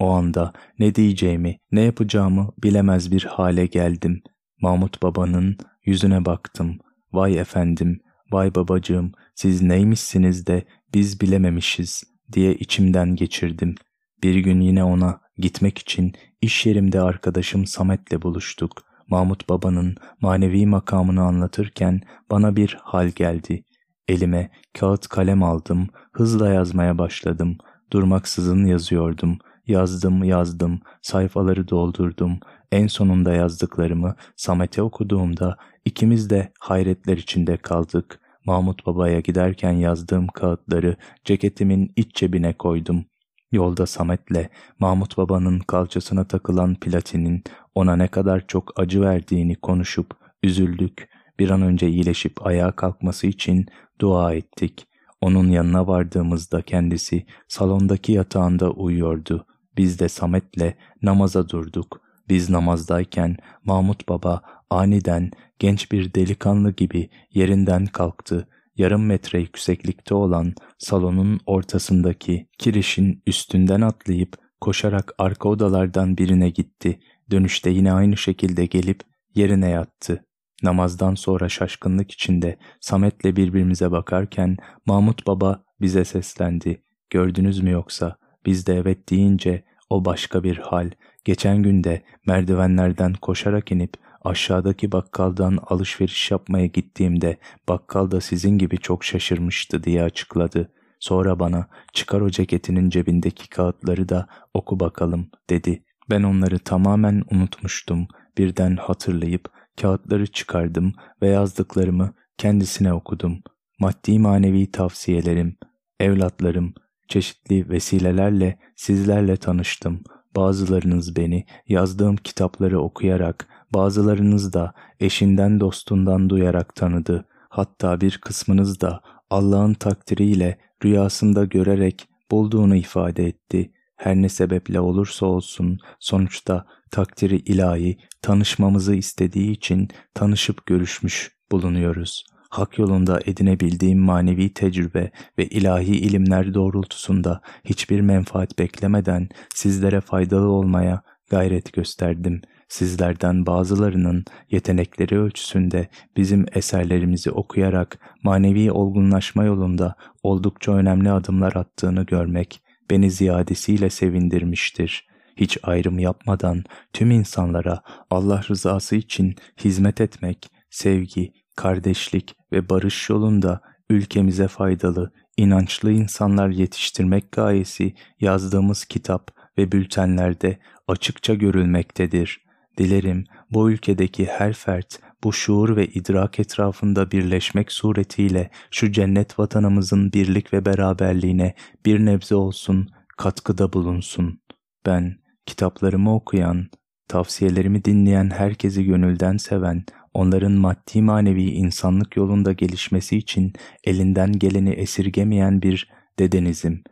O anda ne diyeceğimi, ne yapacağımı bilemez bir hale geldim. Mahmut babanın yüzüne baktım. Vay efendim, vay babacığım, siz neymişsiniz de biz bilememişiz diye içimden geçirdim. Bir gün yine ona gitmek için iş yerimde arkadaşım Samet'le buluştuk. Mahmut Baba'nın manevi makamını anlatırken bana bir hal geldi. Elime kağıt kalem aldım, hızla yazmaya başladım. Durmaksızın yazıyordum. Yazdım, yazdım, sayfaları doldurdum. En sonunda yazdıklarımı Samet'e okuduğumda ikimiz de hayretler içinde kaldık. Mahmut Baba'ya giderken yazdığım kağıtları ceketimin iç cebine koydum. Yolda Samet'le Mahmut Baba'nın kalçasına takılan platinin ona ne kadar çok acı verdiğini konuşup üzüldük. Bir an önce iyileşip ayağa kalkması için dua ettik. Onun yanına vardığımızda kendisi salondaki yatağında uyuyordu. Biz de Samet'le namaza durduk. Biz namazdayken Mahmut Baba aniden genç bir delikanlı gibi yerinden kalktı. Yarım metre yükseklikte olan salonun ortasındaki kirişin üstünden atlayıp koşarak arka odalardan birine gitti. Dönüşte yine aynı şekilde gelip yerine yattı. Namazdan sonra şaşkınlık içinde Samet'le birbirimize bakarken Mahmut Baba bize seslendi. Gördünüz mü yoksa? Biz de evet deyince o başka bir hal. Geçen günde merdivenlerden koşarak inip aşağıdaki bakkaldan alışveriş yapmaya gittiğimde bakkal da sizin gibi çok şaşırmıştı diye açıkladı. Sonra bana çıkar o ceketinin cebindeki kağıtları da oku bakalım dedi. Ben onları tamamen unutmuştum. Birden hatırlayıp kağıtları çıkardım ve yazdıklarımı kendisine okudum. Maddi manevi tavsiyelerim, evlatlarım, çeşitli vesilelerle sizlerle tanıştım. Bazılarınız beni yazdığım kitapları okuyarak, bazılarınız da eşinden dostundan duyarak tanıdı. Hatta bir kısmınız da Allah'ın takdiriyle rüyasında görerek bulduğunu ifade etti. Her ne sebeple olursa olsun sonuçta takdiri ilahi tanışmamızı istediği için tanışıp görüşmüş bulunuyoruz. Hak yolunda edinebildiğim manevi tecrübe ve ilahi ilimler doğrultusunda hiçbir menfaat beklemeden sizlere faydalı olmaya gayret gösterdim. Sizlerden bazılarının yetenekleri ölçüsünde bizim eserlerimizi okuyarak manevi olgunlaşma yolunda oldukça önemli adımlar attığını görmek beni ziyadesiyle sevindirmiştir. Hiç ayrım yapmadan tüm insanlara Allah rızası için hizmet etmek, sevgi, kardeşlik ve barış yolunda ülkemize faydalı, inançlı insanlar yetiştirmek gayesi yazdığımız kitap ve bültenlerde açıkça görülmektedir. Dilerim bu ülkedeki her fert bu şuur ve idrak etrafında birleşmek suretiyle şu cennet vatanımızın birlik ve beraberliğine bir nebze olsun katkıda bulunsun. Ben kitaplarımı okuyan, tavsiyelerimi dinleyen herkesi gönülden seven, onların maddi manevi insanlık yolunda gelişmesi için elinden geleni esirgemeyen bir dedenizim.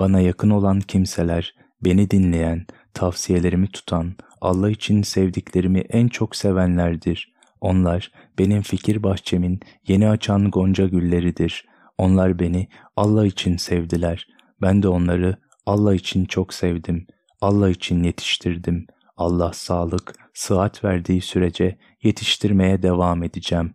Bana yakın olan kimseler, beni dinleyen, tavsiyelerimi tutan, Allah için sevdiklerimi en çok sevenlerdir. Onlar benim fikir bahçemin yeni açan gonca gülleridir. Onlar beni Allah için sevdiler. Ben de onları Allah için çok sevdim. Allah için yetiştirdim. Allah sağlık, sıhhat verdiği sürece yetiştirmeye devam edeceğim.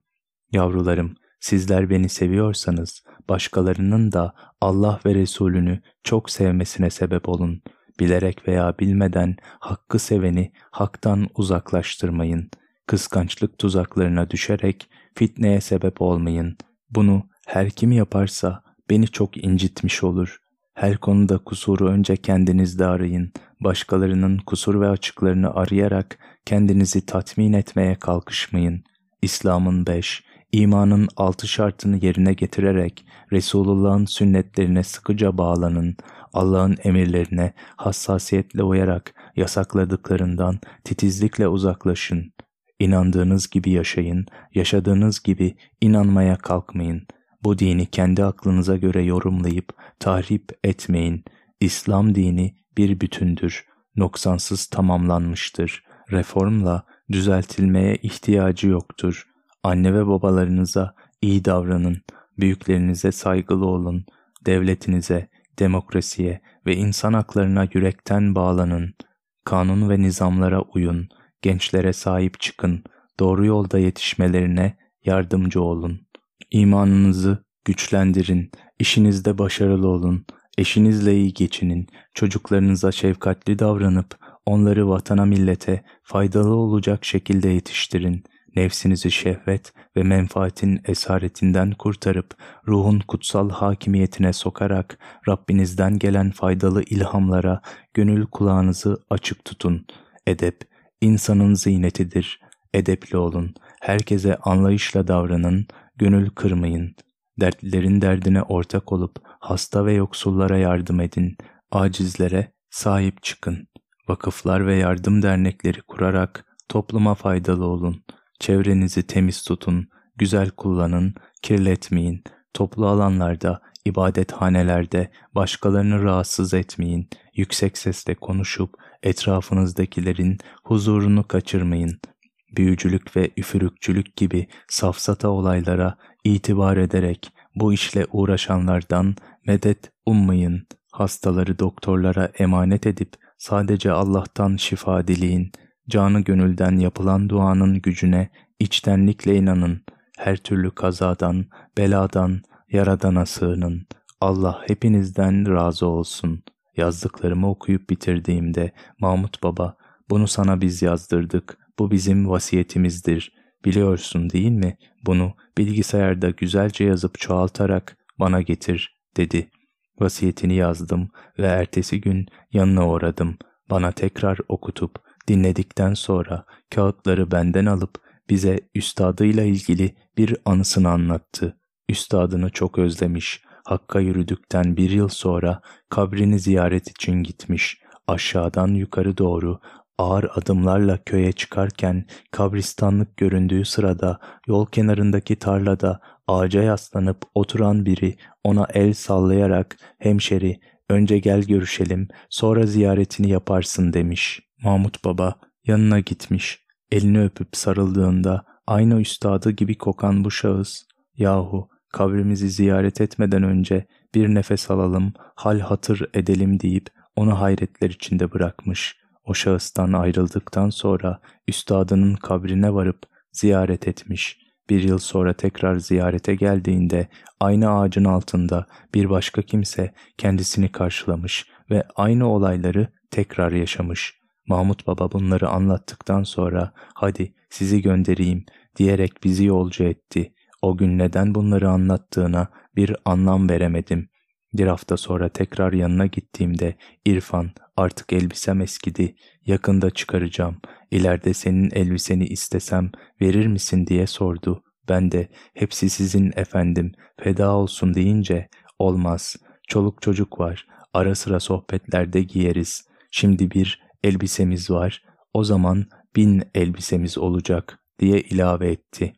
Yavrularım, sizler beni seviyorsanız başkalarının da Allah ve Resulünü çok sevmesine sebep olun. Bilerek veya bilmeden hakkı seveni haktan uzaklaştırmayın. Kıskançlık tuzaklarına düşerek fitneye sebep olmayın. Bunu her kim yaparsa beni çok incitmiş olur. Her konuda kusuru önce kendinizde arayın. Başkalarının kusur ve açıklarını arayarak kendinizi tatmin etmeye kalkışmayın. İslam'ın beş, imanın altı şartını yerine getirerek Resulullah'ın sünnetlerine sıkıca bağlanın. Allah'ın emirlerine hassasiyetle uyarak yasakladıklarından titizlikle uzaklaşın. İnandığınız gibi yaşayın, yaşadığınız gibi inanmaya kalkmayın. Bu dini kendi aklınıza göre yorumlayıp tahrip etmeyin. İslam dini bir bütündür, noksansız tamamlanmıştır. Reformla düzeltilmeye ihtiyacı yoktur. Anne ve babalarınıza iyi davranın, büyüklerinize saygılı olun, devletinize, demokrasiye ve insan haklarına yürekten bağlanın. Kanun ve nizamlara uyun, gençlere sahip çıkın, doğru yolda yetişmelerine yardımcı olun. İmanınızı güçlendirin, işinizde başarılı olun, eşinizle iyi geçinin, çocuklarınıza şefkatli davranıp Onları vatana millete faydalı olacak şekilde yetiştirin. Nefsinizi şehvet ve menfaatin esaretinden kurtarıp ruhun kutsal hakimiyetine sokarak Rabbinizden gelen faydalı ilhamlara gönül kulağınızı açık tutun. Edep, insanın ziynetidir. Edepli olun. Herkese anlayışla davranın, gönül kırmayın. Dertlilerin derdine ortak olup hasta ve yoksullara yardım edin. Acizlere sahip çıkın. Vakıflar ve yardım dernekleri kurarak topluma faydalı olun. Çevrenizi temiz tutun, güzel kullanın, kirletmeyin. Toplu alanlarda, ibadethanelerde başkalarını rahatsız etmeyin. Yüksek sesle konuşup etrafınızdakilerin huzurunu kaçırmayın. Büyücülük ve üfürükçülük gibi safsata olaylara itibar ederek bu işle uğraşanlardan medet ummayın. Hastaları doktorlara emanet edip sadece Allah'tan şifa dileyin. Canı gönülden yapılan duanın gücüne içtenlikle inanın. Her türlü kazadan, beladan, yaradana sığının. Allah hepinizden razı olsun. Yazdıklarımı okuyup bitirdiğimde Mahmut Baba, bunu sana biz yazdırdık, bu bizim vasiyetimizdir. Biliyorsun değil mi? Bunu bilgisayarda güzelce yazıp çoğaltarak bana getir, dedi. Vasiyetini yazdım ve ertesi gün yanına uğradım. Bana tekrar okutup dinledikten sonra kağıtları benden alıp bize üstadıyla ilgili bir anısını anlattı. Üstadını çok özlemiş. Hakka yürüdükten bir yıl sonra kabrini ziyaret için gitmiş. Aşağıdan yukarı doğru ağır adımlarla köye çıkarken kabristanlık göründüğü sırada yol kenarındaki tarlada ağaca yaslanıp oturan biri ona el sallayarak hemşeri önce gel görüşelim sonra ziyaretini yaparsın demiş. Mahmut Baba yanına gitmiş. Elini öpüp sarıldığında aynı üstadı gibi kokan bu şahıs yahu kabrimizi ziyaret etmeden önce bir nefes alalım, hal hatır edelim deyip onu hayretler içinde bırakmış. O şahıstan ayrıldıktan sonra üstadının kabrine varıp ziyaret etmiş. Bir yıl sonra tekrar ziyarete geldiğinde aynı ağacın altında bir başka kimse kendisini karşılamış ve aynı olayları tekrar yaşamış. Mahmut Baba bunları anlattıktan sonra hadi sizi göndereyim diyerek bizi yolcu etti. O gün neden bunları anlattığına bir anlam veremedim. Bir hafta sonra tekrar yanına gittiğimde İrfan artık elbisem eskidi yakında çıkaracağım ileride senin elbiseni istesem verir misin diye sordu. Ben de hepsi sizin efendim feda olsun deyince olmaz çoluk çocuk var ara sıra sohbetlerde giyeriz. Şimdi bir elbisemiz var o zaman bin elbisemiz olacak diye ilave etti.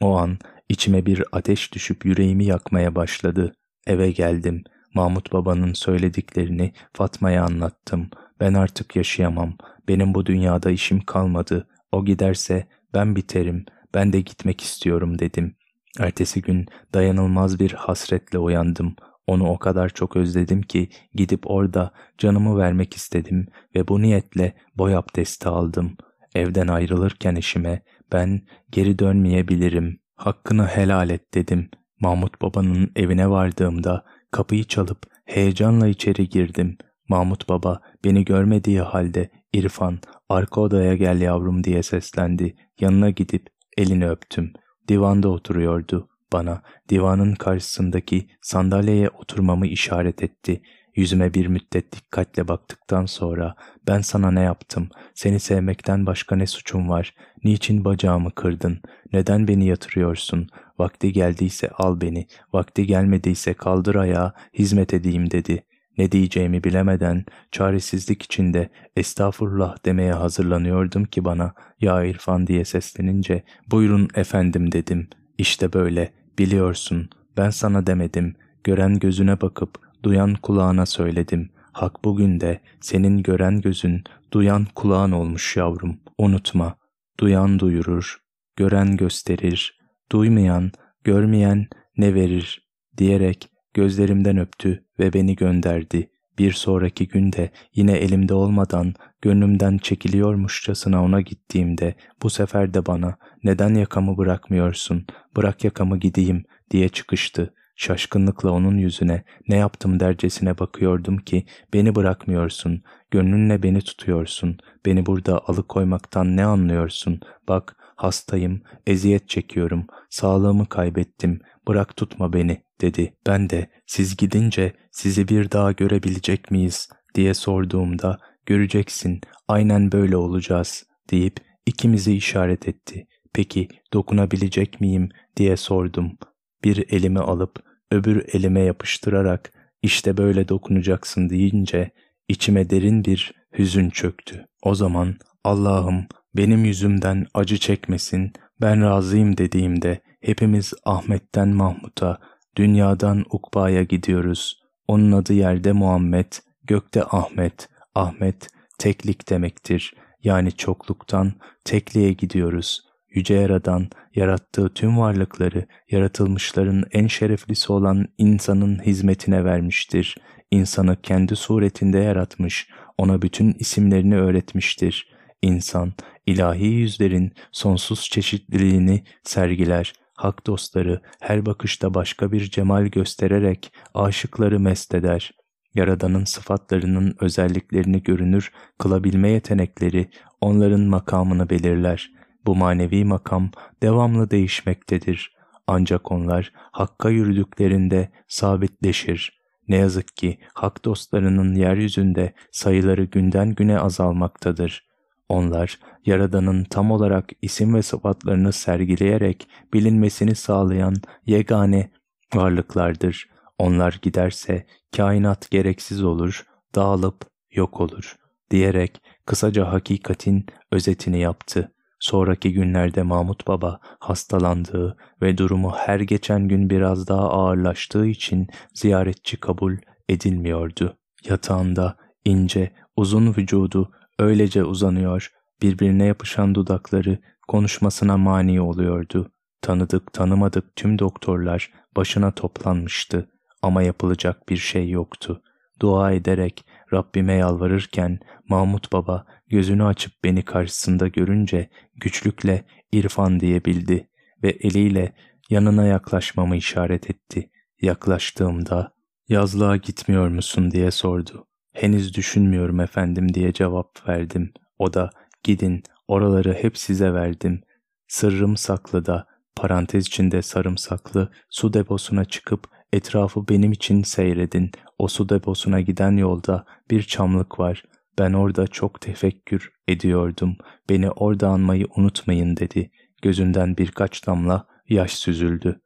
O an içime bir ateş düşüp yüreğimi yakmaya başladı. Eve geldim. Mahmut babanın söylediklerini Fatma'ya anlattım. Ben artık yaşayamam. Benim bu dünyada işim kalmadı. O giderse ben biterim. Ben de gitmek istiyorum dedim. Ertesi gün dayanılmaz bir hasretle uyandım. Onu o kadar çok özledim ki gidip orada canımı vermek istedim ve bu niyetle boy abdesti aldım. Evden ayrılırken eşime ben geri dönmeyebilirim. Hakkını helal et dedim. Mahmut babanın evine vardığımda kapıyı çalıp heyecanla içeri girdim. Mahmut baba beni görmediği halde İrfan arka odaya gel yavrum diye seslendi. Yanına gidip elini öptüm. Divanda oturuyordu. Bana divanın karşısındaki sandalyeye oturmamı işaret etti. Yüzüme bir müddet dikkatle baktıktan sonra ben sana ne yaptım? Seni sevmekten başka ne suçum var? Niçin bacağımı kırdın? Neden beni yatırıyorsun? Vakti geldiyse al beni, vakti gelmediyse kaldır ayağa, hizmet edeyim dedi. Ne diyeceğimi bilemeden çaresizlik içinde estağfurullah demeye hazırlanıyordum ki bana ya İrfan diye seslenince buyurun efendim dedim. İşte böyle biliyorsun ben sana demedim gören gözüne bakıp duyan kulağına söyledim. Hak bugün de senin gören gözün, duyan kulağın olmuş yavrum. Unutma, duyan duyurur, gören gösterir, duymayan, görmeyen ne verir diyerek gözlerimden öptü ve beni gönderdi. Bir sonraki günde yine elimde olmadan gönlümden çekiliyormuşçasına ona gittiğimde bu sefer de bana neden yakamı bırakmıyorsun, bırak yakamı gideyim diye çıkıştı. Şaşkınlıkla onun yüzüne ne yaptım dercesine bakıyordum ki beni bırakmıyorsun, gönlünle beni tutuyorsun, beni burada alıkoymaktan ne anlıyorsun? Bak hastayım, eziyet çekiyorum, sağlığımı kaybettim, bırak tutma beni dedi. Ben de siz gidince sizi bir daha görebilecek miyiz diye sorduğumda göreceksin aynen böyle olacağız deyip ikimizi işaret etti. Peki dokunabilecek miyim diye sordum. Bir elimi alıp öbür elime yapıştırarak işte böyle dokunacaksın deyince içime derin bir hüzün çöktü. O zaman Allah'ım benim yüzümden acı çekmesin, ben razıyım dediğimde hepimiz Ahmet'ten Mahmut'a, dünyadan Ukba'ya gidiyoruz. Onun adı yerde Muhammed, gökte Ahmet, Ahmet teklik demektir. Yani çokluktan tekliğe gidiyoruz. Yüce Yaradan yarattığı tüm varlıkları yaratılmışların en şereflisi olan insanın hizmetine vermiştir. İnsanı kendi suretinde yaratmış, ona bütün isimlerini öğretmiştir. İnsan, ilahi yüzlerin sonsuz çeşitliliğini sergiler. Hak dostları her bakışta başka bir cemal göstererek aşıkları mest eder. Yaradanın sıfatlarının özelliklerini görünür kılabilme yetenekleri onların makamını belirler. Bu manevi makam devamlı değişmektedir. Ancak onlar Hakk'a yürüdüklerinde sabitleşir. Ne yazık ki hak dostlarının yeryüzünde sayıları günden güne azalmaktadır. Onlar, Yaradan'ın tam olarak isim ve sıfatlarını sergileyerek bilinmesini sağlayan yegane varlıklardır. Onlar giderse kainat gereksiz olur, dağılıp yok olur diyerek kısaca hakikatin özetini yaptı. Sonraki günlerde Mahmut Baba hastalandığı ve durumu her geçen gün biraz daha ağırlaştığı için ziyaretçi kabul edilmiyordu. Yatağında ince, uzun vücudu öylece uzanıyor, birbirine yapışan dudakları konuşmasına mani oluyordu. Tanıdık tanımadık tüm doktorlar başına toplanmıştı ama yapılacak bir şey yoktu. Dua ederek Rabbime yalvarırken Mahmut Baba gözünü açıp beni karşısında görünce güçlükle İrfan diyebildi ve eliyle yanına yaklaşmamı işaret etti. Yaklaştığımda yazlığa gitmiyor musun diye sordu. Henüz düşünmüyorum efendim diye cevap verdim. O da gidin oraları hep size verdim. Sırrım saklı da parantez içinde sarımsaklı su deposuna çıkıp etrafı benim için seyredin. O su deposuna giden yolda bir çamlık var. Ben orada çok tefekkür ediyordum. Beni orada anmayı unutmayın dedi. Gözünden birkaç damla yaş süzüldü.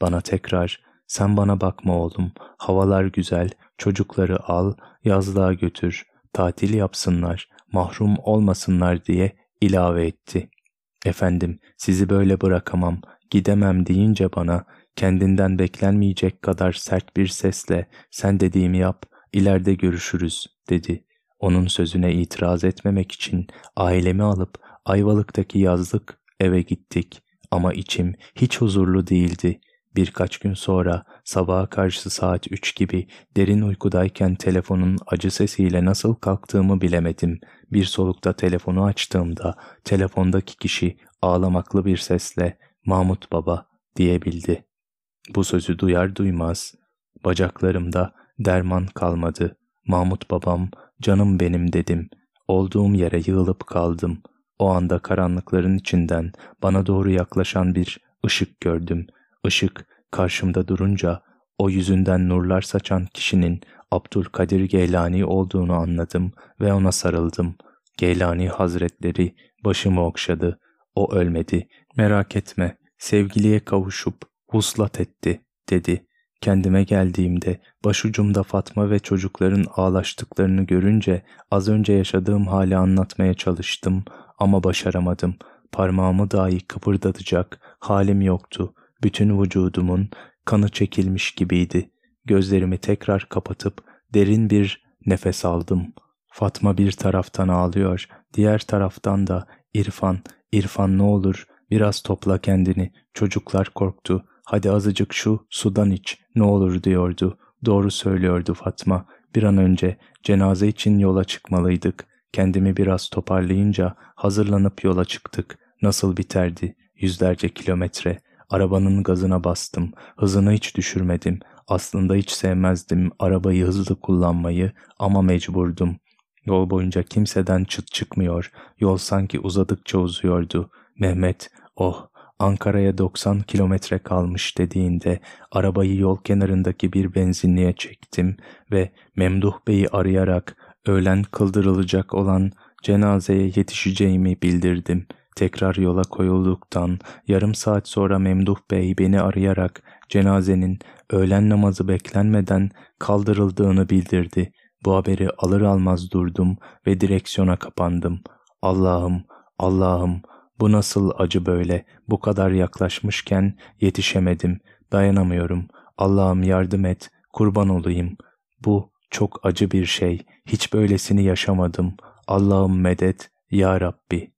Bana tekrar sen bana bakma oğlum. Havalar güzel. Çocukları al, yazlığa götür. Tatil yapsınlar, mahrum olmasınlar diye ilave etti. Efendim, sizi böyle bırakamam, gidemem deyince bana kendinden beklenmeyecek kadar sert bir sesle sen dediğimi yap, ileride görüşürüz dedi. Onun sözüne itiraz etmemek için ailemi alıp Ayvalık'taki yazlık eve gittik ama içim hiç huzurlu değildi. Birkaç gün sonra sabaha karşı saat üç gibi derin uykudayken telefonun acı sesiyle nasıl kalktığımı bilemedim. Bir solukta telefonu açtığımda telefondaki kişi ağlamaklı bir sesle Mahmut Baba diyebildi. Bu sözü duyar duymaz bacaklarımda derman kalmadı. Mahmut babam canım benim dedim. Olduğum yere yığılıp kaldım. O anda karanlıkların içinden bana doğru yaklaşan bir ışık gördüm. Işık karşımda durunca o yüzünden nurlar saçan kişinin Abdülkadir Geylani olduğunu anladım ve ona sarıldım. Geylani Hazretleri başımı okşadı. O ölmedi. Merak etme. Sevgiliye kavuşup huslat etti, dedi. Kendime geldiğimde başucumda Fatma ve çocukların ağlaştıklarını görünce az önce yaşadığım hali anlatmaya çalıştım ama başaramadım. Parmağımı dahi kıpırdatacak halim yoktu. Bütün vücudumun kanı çekilmiş gibiydi. Gözlerimi tekrar kapatıp derin bir nefes aldım. Fatma bir taraftan ağlıyor, diğer taraftan da İrfan, İrfan ne olur biraz topla kendini. Çocuklar korktu. Hadi azıcık şu sudan iç ne olur diyordu. Doğru söylüyordu Fatma. Bir an önce cenaze için yola çıkmalıydık. Kendimi biraz toparlayınca hazırlanıp yola çıktık. Nasıl biterdi? Yüzlerce kilometre. Arabanın gazına bastım. Hızını hiç düşürmedim. Aslında hiç sevmezdim arabayı hızlı kullanmayı ama mecburdum. Yol boyunca kimseden çıt çıkmıyor. Yol sanki uzadıkça uzuyordu. Mehmet, oh Ankara'ya 90 kilometre kalmış dediğinde arabayı yol kenarındaki bir benzinliğe çektim ve Memduh Bey'i arayarak öğlen kıldırılacak olan cenazeye yetişeceğimi bildirdim. Tekrar yola koyulduktan yarım saat sonra Memduh Bey beni arayarak cenazenin öğlen namazı beklenmeden kaldırıldığını bildirdi. Bu haberi alır almaz durdum ve direksiyona kapandım. Allah'ım, Allah'ım bu nasıl acı böyle? Bu kadar yaklaşmışken yetişemedim. Dayanamıyorum. Allah'ım yardım et. Kurban olayım. Bu çok acı bir şey. Hiç böylesini yaşamadım. Allah'ım medet. Ya Rabbi.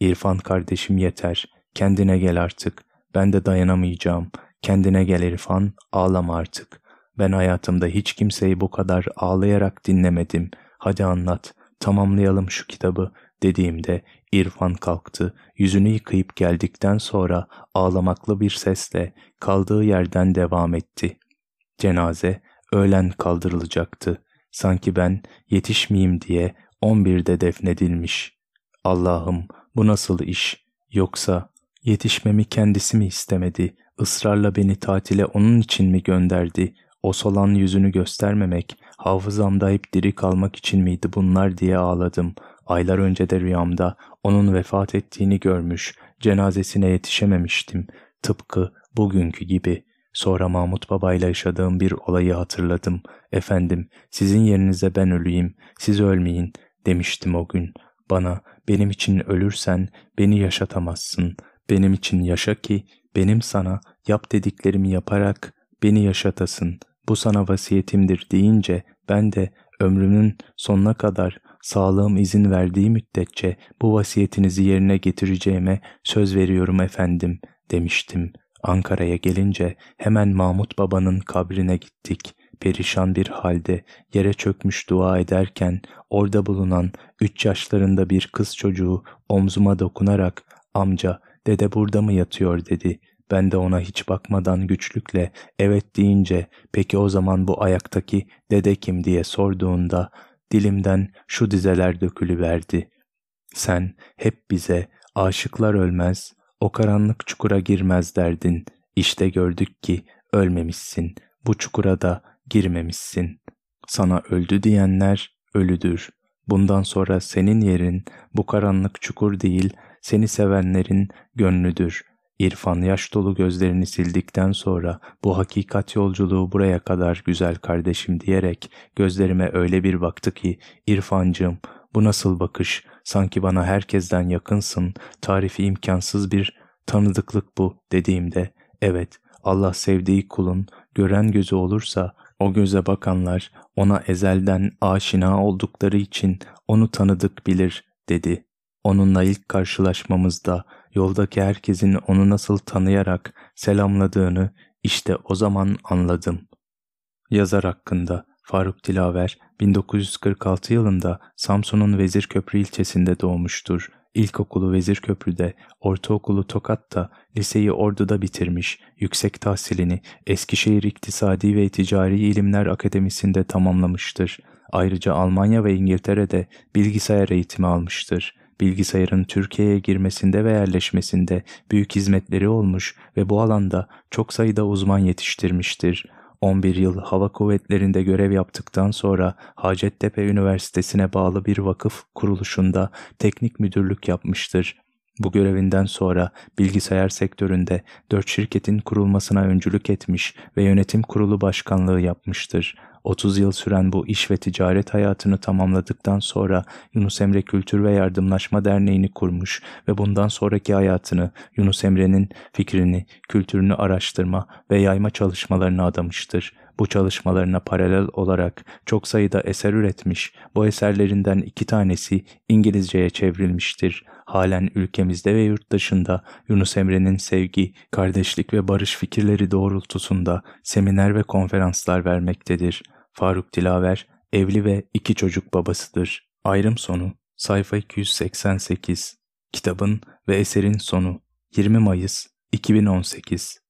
İrfan kardeşim yeter. Kendine gel artık. Ben de dayanamayacağım. Kendine gel İrfan. Ağlama artık. Ben hayatımda hiç kimseyi bu kadar ağlayarak dinlemedim. Hadi anlat. Tamamlayalım şu kitabı dediğimde İrfan kalktı, yüzünü yıkayıp geldikten sonra ağlamaklı bir sesle kaldığı yerden devam etti. Cenaze öğlen kaldırılacaktı. Sanki ben yetişmeyeyim diye 11'de defnedilmiş. Allah'ım bu nasıl iş? Yoksa yetişmemi kendisi mi istemedi? Israrla beni tatile onun için mi gönderdi? O solan yüzünü göstermemek, hafızamda hep diri kalmak için miydi bunlar diye ağladım. Aylar önce de rüyamda onun vefat ettiğini görmüş, cenazesine yetişememiştim. Tıpkı bugünkü gibi. Sonra Mahmut babayla yaşadığım bir olayı hatırladım. Efendim, sizin yerinize ben öleyim, siz ölmeyin demiştim o gün. Bana, benim için ölürsen beni yaşatamazsın. Benim için yaşa ki, benim sana yap dediklerimi yaparak beni yaşatasın. Bu sana vasiyetimdir deyince ben de ömrümün sonuna kadar Sağlığım izin verdiği müddetçe bu vasiyetinizi yerine getireceğime söz veriyorum efendim demiştim. Ankara'ya gelince hemen Mahmut babanın kabrine gittik. Perişan bir halde yere çökmüş dua ederken orada bulunan üç yaşlarında bir kız çocuğu omzuma dokunarak amca dede burada mı yatıyor dedi. Ben de ona hiç bakmadan güçlükle evet deyince peki o zaman bu ayaktaki dede kim diye sorduğunda dilimden şu dizeler dökülüverdi. Sen hep bize aşıklar ölmez, o karanlık çukura girmez derdin. İşte gördük ki ölmemişsin, bu çukura da girmemişsin. Sana öldü diyenler ölüdür. Bundan sonra senin yerin bu karanlık çukur değil, seni sevenlerin gönlüdür. İrfan yaş dolu gözlerini sildikten sonra bu hakikat yolculuğu buraya kadar güzel kardeşim diyerek gözlerime öyle bir baktı ki İrfancığım bu nasıl bakış sanki bana herkesten yakınsın tarifi imkansız bir tanıdıklık bu dediğimde evet Allah sevdiği kulun gören gözü olursa o göze bakanlar ona ezelden aşina oldukları için onu tanıdık bilir dedi. Onunla ilk karşılaşmamızda yoldaki herkesin onu nasıl tanıyarak selamladığını işte o zaman anladım. Yazar hakkında Faruk Dilaver 1946 yılında Samsun'un Vezirköprü ilçesinde doğmuştur. İlkokulu Vezirköprü'de, ortaokulu Tokat'ta, liseyi Ordu'da bitirmiş, yüksek tahsilini Eskişehir İktisadi ve Ticari İlimler Akademisi'nde tamamlamıştır. Ayrıca Almanya ve İngiltere'de bilgisayar eğitimi almıştır bilgisayarın Türkiye'ye girmesinde ve yerleşmesinde büyük hizmetleri olmuş ve bu alanda çok sayıda uzman yetiştirmiştir. 11 yıl hava kuvvetlerinde görev yaptıktan sonra Hacettepe Üniversitesi'ne bağlı bir vakıf kuruluşunda teknik müdürlük yapmıştır. Bu görevinden sonra bilgisayar sektöründe dört şirketin kurulmasına öncülük etmiş ve yönetim kurulu başkanlığı yapmıştır. 30 yıl süren bu iş ve ticaret hayatını tamamladıktan sonra Yunus Emre Kültür ve Yardımlaşma Derneği'ni kurmuş ve bundan sonraki hayatını Yunus Emre'nin fikrini, kültürünü araştırma ve yayma çalışmalarına adamıştır. Bu çalışmalarına paralel olarak çok sayıda eser üretmiş, bu eserlerinden iki tanesi İngilizceye çevrilmiştir. Halen ülkemizde ve yurt dışında Yunus Emre'nin sevgi, kardeşlik ve barış fikirleri doğrultusunda seminer ve konferanslar vermektedir. Faruk Dilaver evli ve iki çocuk babasıdır. Ayrım sonu sayfa 288 Kitabın ve eserin sonu 20 Mayıs 2018